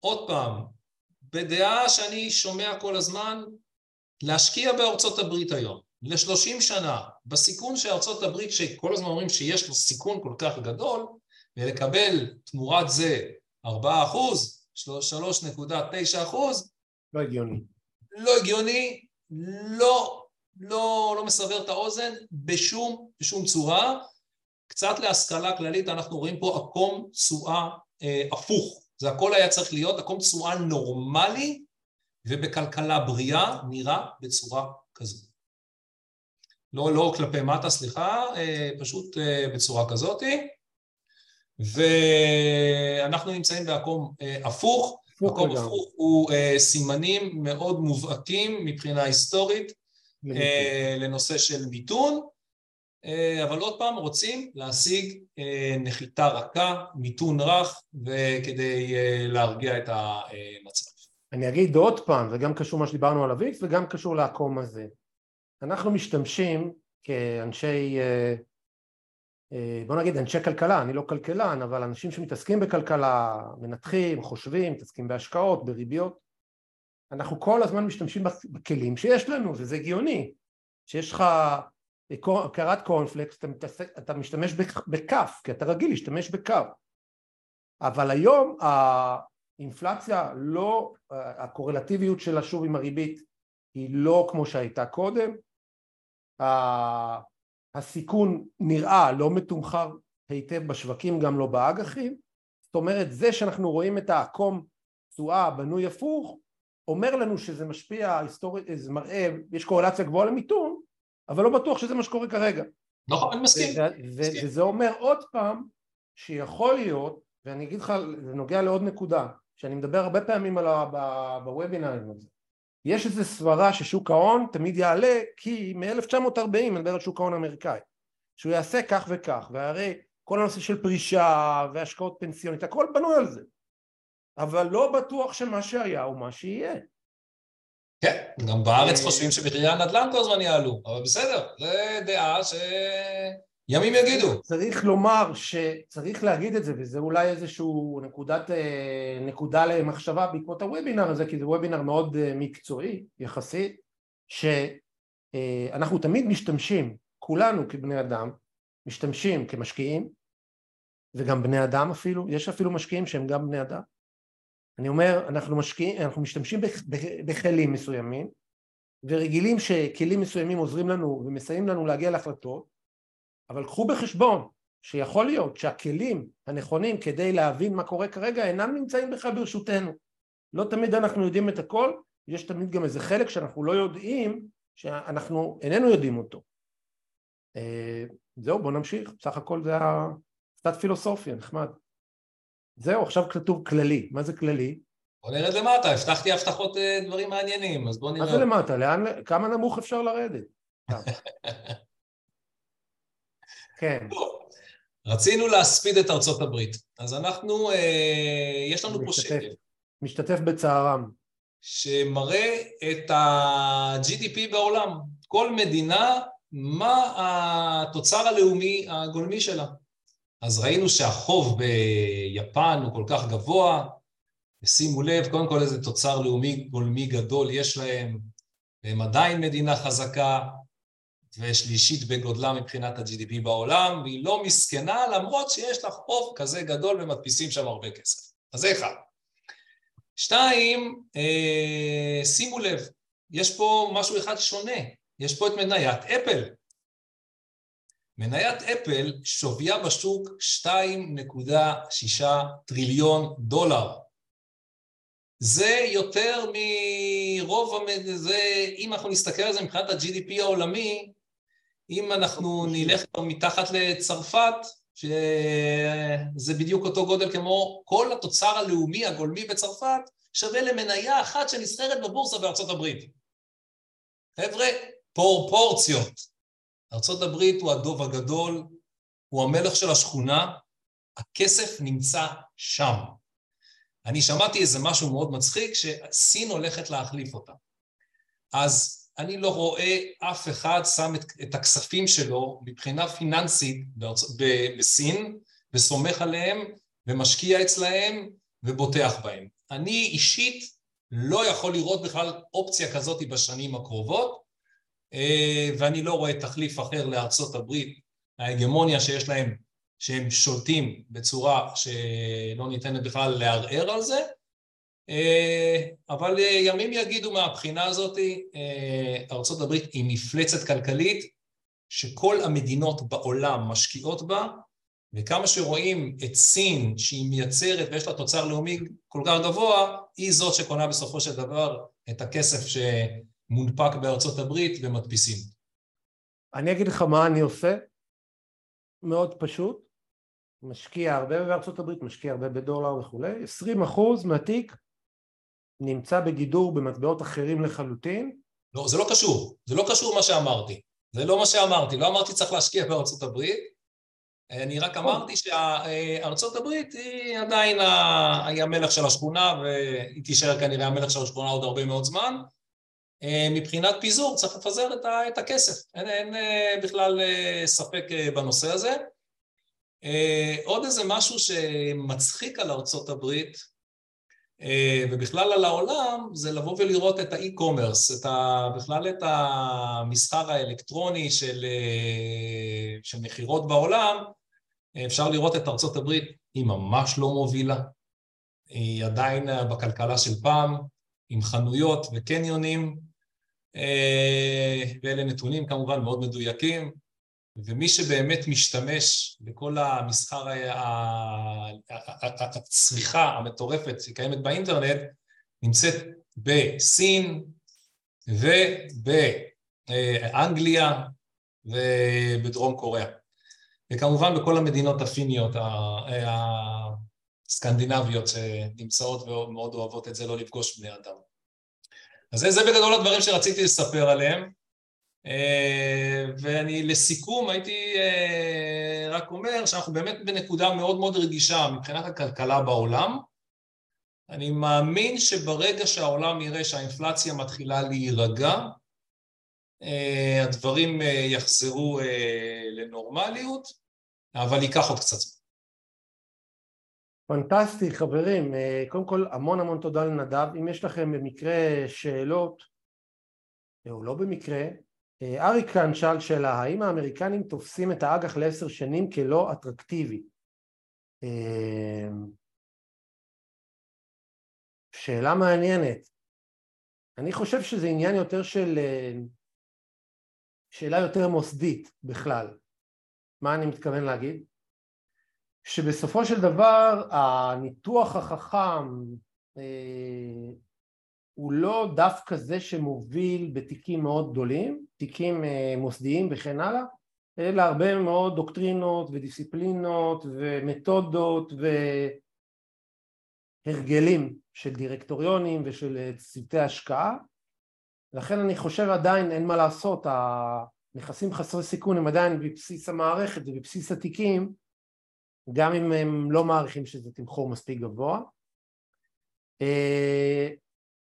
עוד פעם, בדעה שאני שומע כל הזמן, להשקיע בארצות הברית היום, לשלושים שנה, בסיכון של ארצות הברית, שכל הזמן אומרים שיש לו סיכון כל כך גדול, ולקבל תמורת זה 4 אחוז, 3.9 אחוז, לא הגיוני. לא הגיוני, לא, לא, לא מסבר את האוזן בשום, בשום צורה. קצת להשכלה כללית, אנחנו רואים פה עקום תשואה אה, הפוך. זה הכל היה צריך להיות, עקום תשואה נורמלי, ובכלכלה בריאה נראה בצורה כזאת. לא, לא כלפי מטה, סליחה, אה, פשוט אה, בצורה כזאתי. ואנחנו נמצאים בעקום אה, הפוך, עקום הפוך הוא סימנים מאוד מובהקים מבחינה היסטורית לנושא של מיתון, אבל עוד פעם רוצים להשיג נחיתה רכה, מיתון רך, וכדי להרגיע את המצב. אני אגיד עוד פעם, זה גם קשור מה שדיברנו על הוויקס וגם קשור לעקום הזה. אנחנו משתמשים כאנשי, אה, אה, בוא נגיד אנשי כלכלה, אני לא כלכלן, אבל אנשים שמתעסקים בכלכלה, מנתחים, חושבים, מתעסקים בהשקעות, בריביות, אנחנו כל הזמן משתמשים בכלים שיש לנו, וזה הגיוני, שיש לך קרת קורנפלקס, אתה, מתעסק, אתה משתמש בכף, כי אתה רגיל להשתמש בכף, אבל היום האינפלציה לא, הקורלטיביות שלה שוב עם הריבית היא לא כמו שהייתה קודם, הסיכון נראה לא מתומחר היטב בשווקים, גם לא באג"חים, זאת אומרת זה שאנחנו רואים את העקום תשואה בנוי הפוך, אומר לנו שזה משפיע היסטורית, זה מראה, יש קורלציה גבוהה למיתון, אבל לא בטוח שזה מה שקורה כרגע. נכון, אני מסכים. וזה אומר עוד פעם שיכול להיות, ואני אגיד לך, זה נוגע לעוד נקודה, שאני מדבר הרבה פעמים בוובינרים הזה, יש איזו סברה ששוק ההון תמיד יעלה כי מ-1940, אני מדבר על שוק ההון האמריקאי, שהוא יעשה כך וכך, והרי כל הנושא של פרישה והשקעות פנסיונית, הכל בנוי על זה, אבל לא בטוח שמה שהיה הוא מה שיהיה. כן, גם בארץ חושבים שמחירי הנדל"ן כל הזמן יעלו, אבל בסדר, זו דעה ש... ימים יגידו. צריך לומר שצריך להגיד את זה, וזה אולי איזשהו נקודת, אה, נקודה למחשבה בעקבות הוובינר הזה, כי זה וובינר מאוד אה, מקצועי יחסית, שאנחנו אה, תמיד משתמשים, כולנו כבני אדם, משתמשים כמשקיעים, וגם בני אדם אפילו, יש אפילו משקיעים שהם גם בני אדם. אני אומר, אנחנו משקיעים, אנחנו משתמשים בכלים מסוימים, ורגילים שכלים מסוימים עוזרים לנו ומסייעים לנו להגיע להחלטות, אבל קחו בחשבון שיכול להיות שהכלים הנכונים כדי להבין מה קורה כרגע אינם נמצאים בכלל ברשותנו. לא תמיד אנחנו יודעים את הכל, יש תמיד גם איזה חלק שאנחנו לא יודעים, שאנחנו איננו יודעים אותו. אה, זהו, בואו נמשיך, בסך הכל זה קצת פילוסופיה, נחמד. זהו, עכשיו כתוב כללי, מה זה כללי? בוא נרד למטה, הבטחתי הבטחות אה, דברים מעניינים, אז בוא נראה. מה זה למטה? לאן, כמה נמוך אפשר לרדת? כן. טוב, רצינו להספיד את ארצות הברית, אז אנחנו, אה, יש לנו פה שקף. משתתף בצערם. שמראה את ה-GDP בעולם. כל מדינה, מה התוצר הלאומי הגולמי שלה. אז ראינו שהחוב ביפן הוא כל כך גבוה, ושימו לב, קודם כל איזה תוצר לאומי גולמי גדול יש להם, והם עדיין מדינה חזקה, ושלישית בגודלה מבחינת ה-GDP בעולם, והיא לא מסכנה למרות שיש לה חוב כזה גדול ומדפיסים שם הרבה כסף. אז זה אחד. שתיים, אה, שימו לב, יש פה משהו אחד שונה, יש פה את מניית אפל. מניית אפל שוויה בשוק 2.6 טריליון דולר. זה יותר מרוב, זה, אם אנחנו נסתכל על זה מבחינת ה-GDP העולמי, אם אנחנו נלך מתחת לצרפת, שזה בדיוק אותו גודל כמו כל התוצר הלאומי הגולמי בצרפת, שווה למניה אחת שנסחרת בבורסה בארצות הברית. חבר'ה, פרופורציות. ארצות הברית הוא הדוב הגדול, הוא המלך של השכונה, הכסף נמצא שם. אני שמעתי איזה משהו מאוד מצחיק, שסין הולכת להחליף אותה. אז אני לא רואה אף אחד שם את, את הכספים שלו מבחינה פיננסית בארצ... בסין, וסומך עליהם, ומשקיע אצלהם, ובוטח בהם. אני אישית לא יכול לראות בכלל אופציה כזאת בשנים הקרובות, אה, ואני לא רואה תחליף אחר לארצות הברית, ההגמוניה שיש להם, שהם שולטים בצורה שלא ניתנת בכלל לערער על זה, אבל אה, ימים יגידו מהבחינה הזאת, ארצות הברית היא מפלצת כלכלית שכל המדינות בעולם משקיעות בה, וכמה שרואים את סין שהיא מייצרת ויש לה תוצר לאומי כל כך גבוה, היא זאת שקונה בסופו של דבר את הכסף ש... מונפק בארצות הברית ומדפיסים. אני אגיד לך מה אני עושה, מאוד פשוט, משקיע הרבה בארצות הברית, משקיע הרבה בדולר וכולי, 20% מהתיק נמצא בגידור במטבעות אחרים לחלוטין. לא, זה לא קשור, זה לא קשור מה שאמרתי, זה לא מה שאמרתי, לא אמרתי צריך להשקיע בארצות הברית, אני רק אמרתי שארצות הברית היא עדיין היא המלך של השכונה והיא תישאר כנראה המלך של השכונה עוד הרבה מאוד זמן, אה, מבחינת פיזור צריך לפזר את הכסף, אין, אין אה, בכלל אה, ספק בנושא הזה. עוד איזה משהו שמצחיק על ארצות הברית ובכלל על העולם זה לבוא ולראות את האי-קומרס, בכלל את המסחר האלקטרוני של, של מכירות בעולם, אפשר לראות את ארצות הברית, היא ממש לא מובילה, היא עדיין בכלכלה של פעם, עם חנויות וקניונים, אה, ואלה נתונים כמובן מאוד מדויקים, ומי שבאמת משתמש בכל המסחר, הצריכה המטורפת שקיימת באינטרנט, נמצאת בסין ובאנגליה ובדרום קוריאה. וכמובן בכל המדינות הפיניות הסקנדינביות שנמצאות ומאוד אוהבות את זה, לא לפגוש בני אדם. אז זה, זה בגדול הדברים שרציתי לספר עליהם. אה, ואני לסיכום הייתי אה, רק אומר שאנחנו באמת בנקודה מאוד מאוד רגישה מבחינת הכלכלה בעולם. אני מאמין שברגע שהעולם יראה שהאינפלציה מתחילה להירגע, אה, הדברים יחזרו לנורמליות, אבל ייקח עוד קצת זמן. פנטסטי חברים, קודם כל המון המון תודה לנדב, אם יש לכם במקרה שאלות או לא במקרה, אריק כאן שאל שאלה, האם האמריקנים תופסים את האג"ח לעשר שנים כלא אטרקטיבי? שאלה מעניינת, אני חושב שזה עניין יותר של שאלה יותר מוסדית בכלל, מה אני מתכוון להגיד? שבסופו של דבר הניתוח החכם אה, הוא לא דווקא זה שמוביל בתיקים מאוד גדולים, תיקים אה, מוסדיים וכן הלאה, אלא הרבה מאוד דוקטרינות ודיסציפלינות ומתודות והרגלים של דירקטוריונים ושל אה, צוותי השקעה לכן אני חושב עדיין אין מה לעשות, הנכסים חסרי סיכון הם עדיין בבסיס המערכת ובבסיס התיקים גם אם הם לא מעריכים שזה תמחור מספיק גבוה.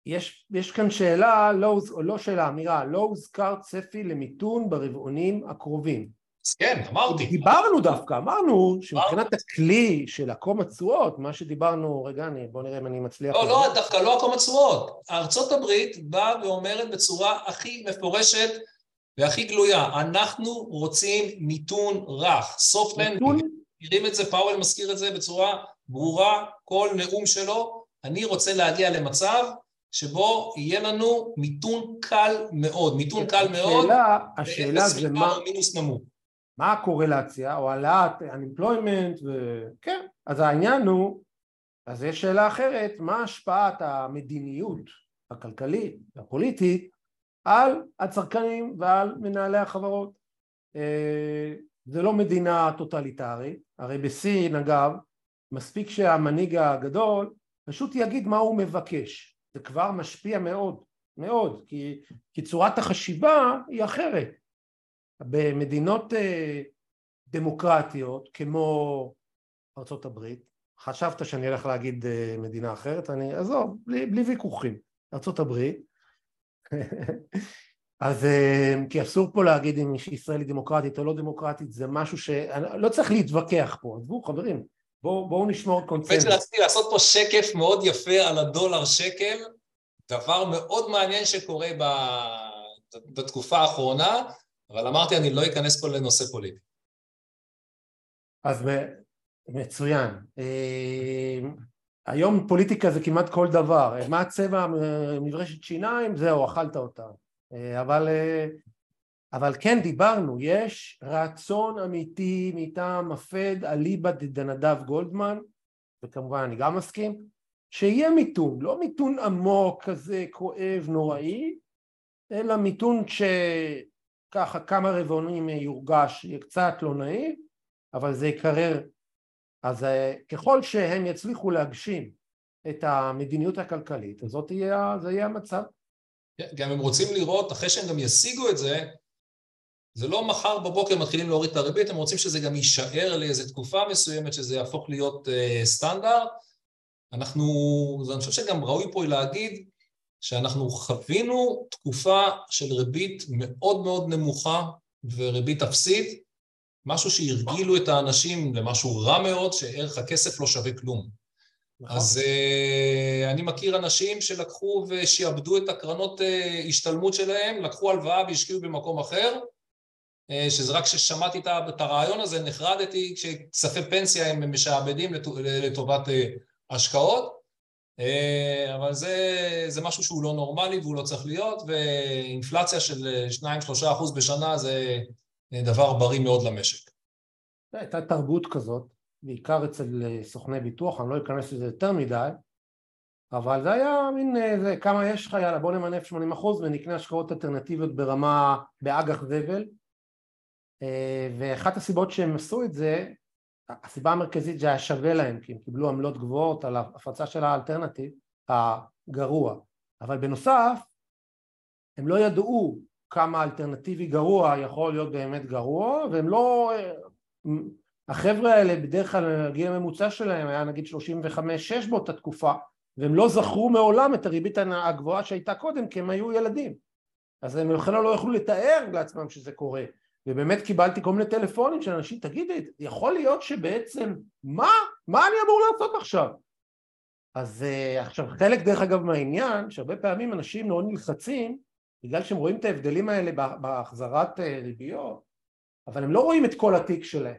יש, יש כאן שאלה, לא, לא שאלה, אמירה, לא הוזכר צפי למיתון ברבעונים הקרובים. אז כן, אמרתי. דיברנו דווקא, אמרנו שמבחינת הכלי של עקום התשואות, מה שדיברנו, רגע, אני, בוא נראה אם אני מצליח... לא, לא, דווקא לעקום התשואות. ארצות הברית באה ואומרת בצורה הכי מפורשת, והכי גלויה, אנחנו רוצים מיתון רך, soft land, מיתון? מכירים את זה, פאוול מזכיר את זה בצורה ברורה, כל נאום שלו, אני רוצה להגיע למצב שבו יהיה לנו מיתון קל מאוד, מיתון קל מאוד, השאלה, השאלה זה מה, מינוס נמוך. מה הקורלציה, או העלאת unemployment, וכן, אז העניין הוא, אז יש שאלה אחרת, מה השפעת המדיניות הכלכלית והפוליטית על הצרכנים ועל מנהלי החברות. אה, זה לא מדינה טוטליטרית, הרי בסין אגב, מספיק שהמנהיג הגדול פשוט יגיד מה הוא מבקש, זה כבר משפיע מאוד, מאוד, כי, כי צורת החשיבה היא אחרת. במדינות אה, דמוקרטיות כמו ארה"ב, חשבת שאני הולך להגיד אה, מדינה אחרת, אני עזוב, בלי, בלי ויכוחים, ארה"ב, אז אה, כי אסור פה להגיד אם ישראל היא דמוקרטית או לא דמוקרטית, זה משהו שלא צריך להתווכח פה, עזבו חברים, בואו בוא נשמור קונצנזוס. רציתי לעשות פה שקף מאוד יפה על הדולר שקל, דבר מאוד מעניין שקורה בתקופה האחרונה, אבל אמרתי אני לא אכנס פה לנושא פוליטי. אז מצוין. אה, היום פוליטיקה זה כמעט כל דבר, מה הצבע מברשת שיניים, זהו, אכלת אותה. אה, אבל, אה, אבל כן דיברנו, יש רצון אמיתי מטעם הפד אליבא דנדב גולדמן, וכמובן אני גם מסכים, שיהיה מיתון, לא מיתון עמוק כזה כואב נוראי, אלא מיתון שככה כמה רבעונים יורגש, יהיה קצת לא נעים, אבל זה יקרר אז אה, ככל שהם יצליחו להגשים את המדיניות הכלכלית, אז זאת יהיה, זה יהיה המצב. כן, גם הם רוצים לראות, אחרי שהם גם ישיגו את זה, זה לא מחר בבוקר מתחילים להוריד את הריבית, הם רוצים שזה גם יישאר לאיזו תקופה מסוימת, שזה יהפוך להיות uh, סטנדרט. אנחנו, אני חושב שגם ראוי פה להגיד שאנחנו חווינו תקופה של ריבית מאוד מאוד נמוכה וריבית אפסית, משהו שהרגילו את האנשים למשהו רע מאוד, שערך הכסף לא שווה כלום. נכון. אז uh, אני מכיר אנשים שלקחו ושיעבדו את הקרנות uh, השתלמות שלהם, לקחו הלוואה והשקיעו במקום אחר, שזה רק כששמעתי את הרעיון הזה, נחרדתי כשכספי פנסיה הם משעבדים לטובת uh, השקעות, uh, אבל זה, זה משהו שהוא לא נורמלי והוא לא צריך להיות, ואינפלציה של 2-3% בשנה זה דבר בריא מאוד למשק. הייתה תרבות כזאת, בעיקר אצל אה, סוכני ביטוח, אני לא אכנס לזה יותר מדי, אבל זה היה מין, אה, זה, כמה יש לך, יאללה בוא נמנף 80% ונקנה השקעות אלטרנטיביות ברמה, באג"ח זבל אה, ואחת הסיבות שהם עשו את זה, הסיבה המרכזית זה היה שווה להם, כי הם קיבלו עמלות גבוהות על ההפצה של האלטרנטיב הגרוע, אבל בנוסף הם לא ידעו כמה אלטרנטיבי גרוע יכול להיות באמת גרוע והם לא, החבר'ה האלה בדרך כלל הגיל הממוצע שלהם היה נגיד 35-6 באותה תקופה והם לא זכרו מעולם את הריבית הגבוהה שהייתה קודם כי הם היו ילדים. אז הם בכלל לא יכלו לתאר לעצמם שזה קורה ובאמת קיבלתי כל מיני טלפונים של אנשים תגידי יכול להיות שבעצם מה? מה אני אמור לעשות עכשיו? אז uh, עכשיו חלק דרך אגב מהעניין שהרבה פעמים אנשים מאוד נלחצים בגלל שהם רואים את ההבדלים האלה בהחזרת אה, ריביות, אבל הם לא רואים את כל התיק שלהם.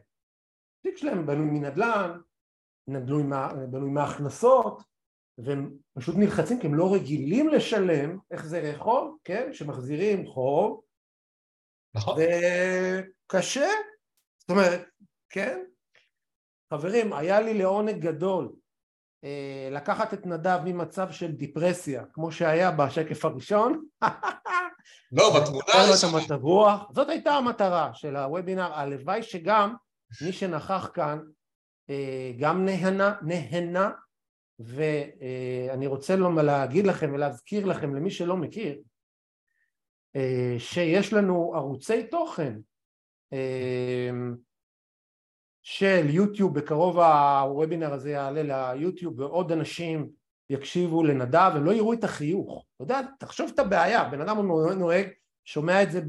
התיק שלהם בנוי מנדל"ן, בנוי, מה, בנוי מהכנסות, והם פשוט נלחצים כי הם לא רגילים לשלם, זה יכול, כן? שמחזירים חוב, נכון. וקשה, זאת אומרת, כן? חברים, היה לי לעונג גדול אה, לקחת את נדב ממצב של דיפרסיה, כמו שהיה בשקף הראשון, לא, בתמונה... זאת הייתה המטרה של הוובינר, הלוואי שגם מי שנכח כאן אה, גם נהנה, נהנה ואני רוצה להגיד לכם ולהזכיר לכם למי שלא מכיר אה, שיש לנו ערוצי תוכן של יוטיוב, בקרוב הוובינר הזה יעלה ליוטיוב ועוד אנשים יקשיבו לנדב, הם לא יראו את החיוך. אתה יודע, תחשוב את הבעיה, בן אדם נוהג, שומע את זה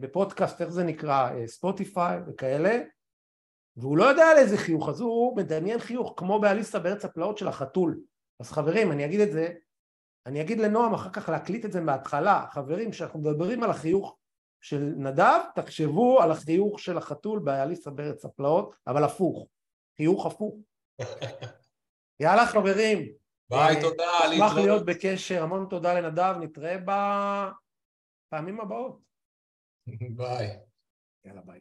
בפודקאסט, איך זה נקרא, ספוטיפיי וכאלה, והוא לא יודע על איזה חיוך, אז הוא מדמיין חיוך כמו באליסה בארץ הפלאות של החתול. אז חברים, אני אגיד את זה, אני אגיד לנועם אחר כך להקליט את זה מההתחלה, חברים, כשאנחנו מדברים על החיוך של נדב, תחשבו על החיוך של החתול באליסה בארץ הפלאות, אבל הפוך, חיוך הפוך. יאללה חברים. ביי, תודה. נשמח להיות בקשר, המון תודה לנדב, נתראה בפעמים הבאות. ביי. יאללה ביי.